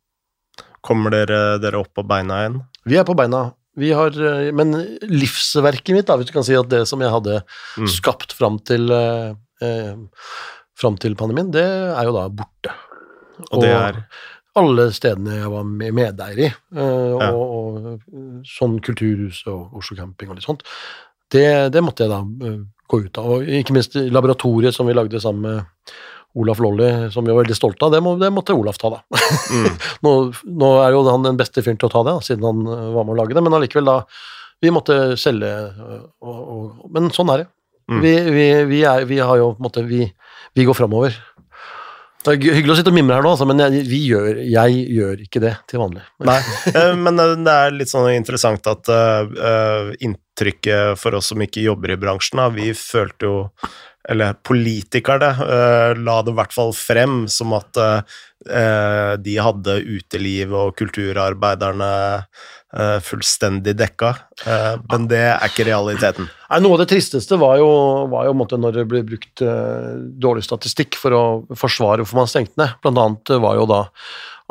Kommer dere, dere opp på beina igjen? Vi er på beina. Vi har, eh, men livsverket mitt, da, hvis du kan si at det som jeg hadde Mm. skapt fram til, eh, eh, fram til pandemien, det er jo da borte. Og det er alle stedene jeg var med- medeier i, eh, Ja. og, og sånn Kulturhuset og Oslo Camping og litt sånt, det, det måtte jeg da eh, gå ut av. Og ikke minst laboratoriet som vi lagde sammen med Olaf Lolly, som vi var veldig stolte av, det, må, det måtte Olaf ta, da. mm. Nå, nå er jo han den beste fyren til å ta det, siden han eh, var med å lage det, men allikevel da Vi måtte selge, eh, og, og, men sånn er det. Mm. Vi, vi, vi, er, vi har jo på en måte Vi, vi går framover. Det er hyggelig å sitte og mimre her nå, altså, men jeg, vi gjør, jeg gjør ikke det til vanlig. Nei, eh, men det er litt sånn interessant at eh, inntrykket for oss som ikke jobber i bransjen, da, vi følte jo eller politikerne eh, la det i hvert fall frem som at eh, de hadde uteliv og kulturarbeiderne eh, fullstendig dekka, men det er ikke realiteten. Noe av det tristeste var jo, var jo når det ble brukt dårlig statistikk for å forsvare hvorfor man stengte ned. Blant annet var jo da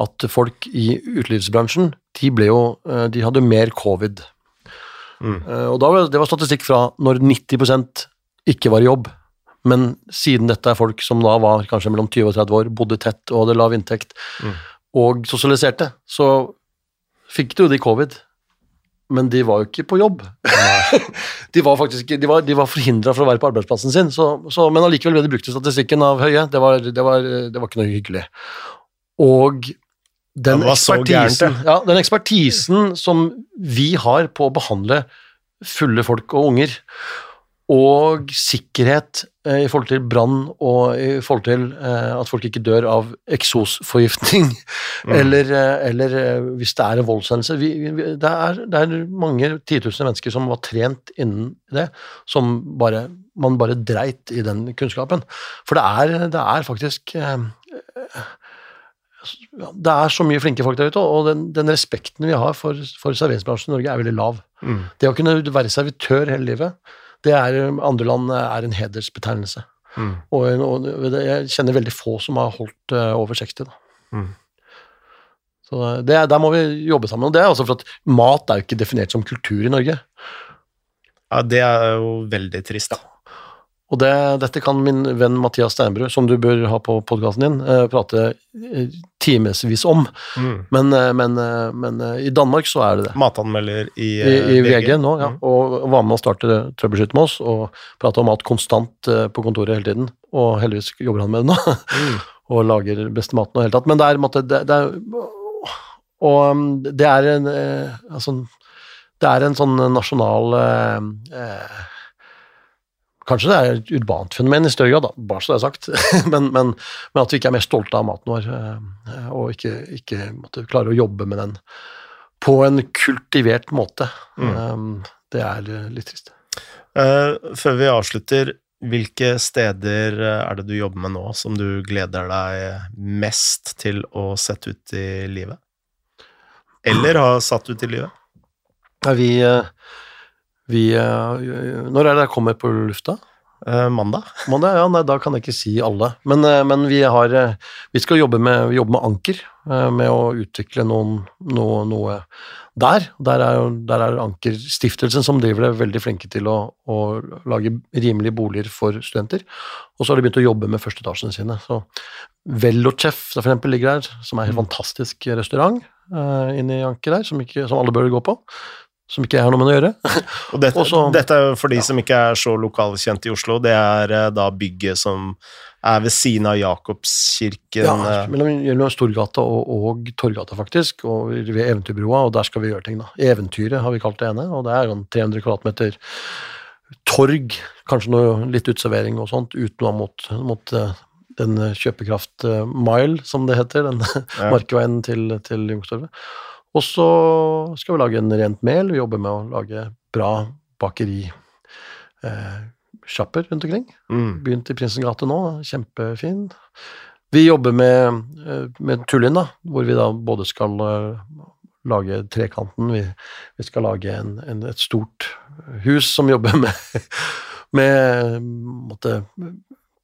at folk i utelivsbransjen de, jo, de hadde mer covid. Mm. Og da Det var statistikk fra når 90% ikke var i jobb. Men siden dette er folk som da var kanskje mellom 20 og 30 år, bodde tett og hadde lav inntekt, Mm. og sosialiserte, så fikk de jo de covid. Men de var jo ikke på jobb. de var faktisk de var, de var forhindra fra å være på arbeidsplassen sin, så, så, men allikevel ble de brukt i statistikken av Høie. Det var, det var, det var ikke noe hyggelig. Og den ekspertisen, ja, den ekspertisen som vi har på å behandle fulle folk og unger, og sikkerhet eh, i forhold til brann og i forhold til eh, at folk ikke dør av eksosforgiftning, Mm. eller, eh, eller eh, hvis det er en voldshendelse. Det, det er mange titusener mennesker som var trent innen det, som bare, man bare dreit i den kunnskapen. For det er, det er faktisk eh, Det er så mye flinke folk der ute, og den, den respekten vi har for, for serveringsbransjen i Norge, er veldig lav. Mm. Det å kunne være servitør hele livet, det er andre land er en hedersbetegnelse. Mm. Og, og jeg kjenner veldig få som har holdt eh, over 60. Da. Mm. Så det, er- der må vi jobbe sammen. Og det er også for at mat er jo ikke definert som kultur i Norge. Ja, det er jo veldig trist. Og det, dette kan min venn Mathias Steinbrud, som du bør ha på podkasten din, eh, prate eh, timevis om. Mm. Men, eh, men, men i Danmark så er det det. Matanmelder i, I, i VG nå, ja. Mm. Og var med å starte Trøbbelskytt med oss, og prata om mat konstant på kontoret hele tiden. Og heldigvis jobber han med det nå. Mm. og lager beste maten og hele tatt. Men det er, måte, det, det er Og um, det er en altså, Det er en sånn nasjonal eh, Kanskje det er et urbant fenomen i større grad, da, bare så det er sagt, men, men, men at vi ikke er mer stolte av maten vår, eh, og ikke, ikke måtte klare å jobbe med den på en kultivert måte. Mm. Um, det er eh, litt trist. Eh, før vi avslutter, hvilke steder er det du jobber med nå som du gleder deg mest til å sette ut i livet? Eller har satt ut i livet? Ja, vi, vi eh, Når er det jeg kommer på lufta? Eh, mandag? Mandag, ja, nei, da kan jeg ikke si alle. Men, eh, men vi har eh, Vi skal jobbe med, jobbe med Anker, med å utvikle noen, noe, noe der. Der er, der er Anker-stiftelsen som driver det, veldig flinke til å, å lage rimelige boliger for studenter. Og så har de begynt å jobbe med førsteetasjene sine. Så Velochef for eksempel ligger der, som er en helt fantastisk restaurant eh, inne i Anker der, som, ikke, som alle bør gå på. Som ikke har noe med å gjøre. Og dette, Også, dette er for de som ikke er så lokalkjent i Oslo, det er eh, da bygget som er ved siden av Jakobskirken. Ja, eh, mellom, mellom Storgata og, og Torgata, faktisk, og ved Eventyrbrua, og der skal vi gjøre ting, da. Eventyret har vi kalt det ene, og det er sånn 300 kvadratmeter torg, kanskje noe litt uteservering og sånt, uten noe mot, mot den kjøpekraft eh, mile, som det heter, den Ja. markveien til, til Youngstorget. Og så skal vi lage en rent mel, vi jobber med å lage bra bakeri eh, rundt omkring. mm. Begynt i Prinsens gate nå, kjempefin. Vi jobber med, eh, med Tullin, da, hvor vi da både skal eh, lage trekanten, vi, vi skal lage en, en, et stort hus som jobber med, med måtte,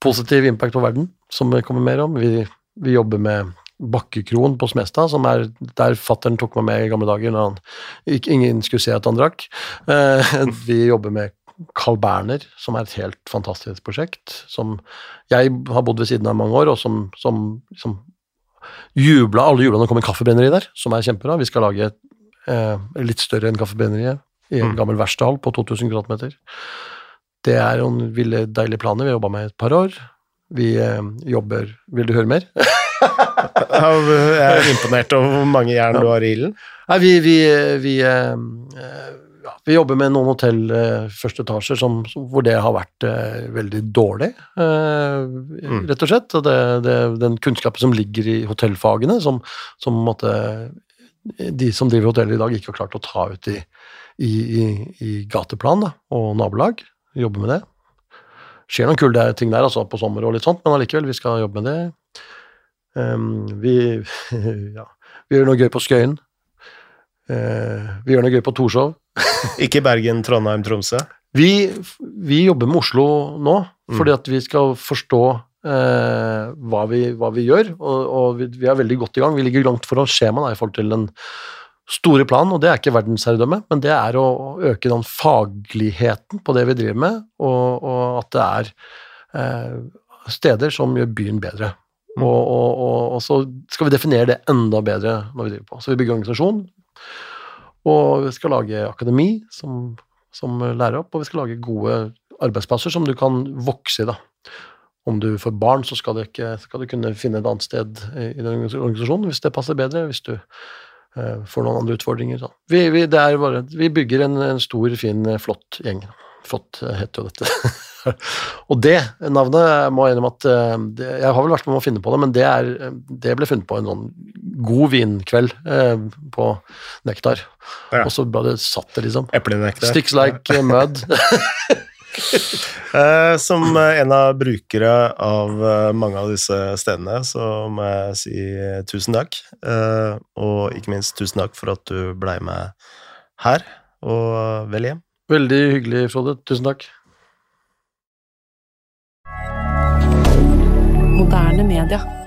positiv impact på verden, som det kommer mer om. Vi, vi jobber med Bakkekroen på Smestad, som er der fattern tok meg med i gamle dager når han ingen skulle se at han drakk. Eh, vi jobber med Carl Berner, som er et helt fantastisk prosjekt, som jeg har bodd ved siden av i mange år, og som, som, som jubla, alle jubla når det kom en kaffebrenneri der, som er kjempebra. Vi skal lage eh, litt større enn kaffebrenneriet i en Mm. gammel verkstedhall på 2000 kvadratmeter. Det er noen ville, deilige planer vi har jobba med i et par år. Vi eh, jobber Vil du høre mer? Jeg er imponert over hvor mange jern du har i ilden. Nei, vi, vi, vi, eh, eh, ja, vi jobber med noen hotell eh, første etasjer som, hvor det har vært eh, veldig dårlig, eh, Mm. rett og slett. Og det, det, den kunnskapen som ligger i hotellfagene, som, som måtte, de som driver hotellet i dag, ikke har klart å ta ut i, i, i, i gateplan da, og nabolag. Jobber med det. skjer noen kule ting der altså, på sommer og litt sånt, men allikevel, vi skal jobbe med det. Um, vi, ja, vi gjør noe gøy på Skøyen. Uh, vi gjør noe gøy på Torshov. Ikke Bergen, Trondheim, Tromsø. Vi, vi jobber med Oslo nå, Mm. fordi at vi skal forstå eh, hva, vi, hva vi gjør, og, og vi, vi er veldig godt i gang. Vi ligger langt foran skjemaet i forhold til den store planen, og det er ikke verdensherredømme, men det er å å øke den fagligheten på det vi driver med, og, og at det er eh, steder som gjør byen bedre. Mm. Og, og, og, og så skal vi definere det enda bedre når vi driver på. Så vi bygger organisasjon, og vi skal lage akademi som, som lærer opp, og vi skal lage gode arbeidsplasser som du kan vokse i. da. Om du får barn, så skal du, ikke, skal du kunne finne et annet sted i den organisasjonen hvis det passer bedre, hvis du eh, får noen andre utfordringer. Vi, vi, er bare, vi bygger en, en stor, fin, flott gjeng. Flott heter jo dette. og det navnet må jeg innrømme at eh, det, Jeg har vel vært med å finne på det, men det, er, det ble funnet på en sånn god vinkveld eh, på Nektar. Ja. Og så bare satt det, liksom. Eplenektar. Sticks like mud. Eh, som eh, en av brukere av mange av disse stedene, så må jeg si tusen takk. Eh, og ikke minst tusen takk for at du blei med her, og vel hjem. Veldig hyggelig, Frode. Tusen takk. Moderne media.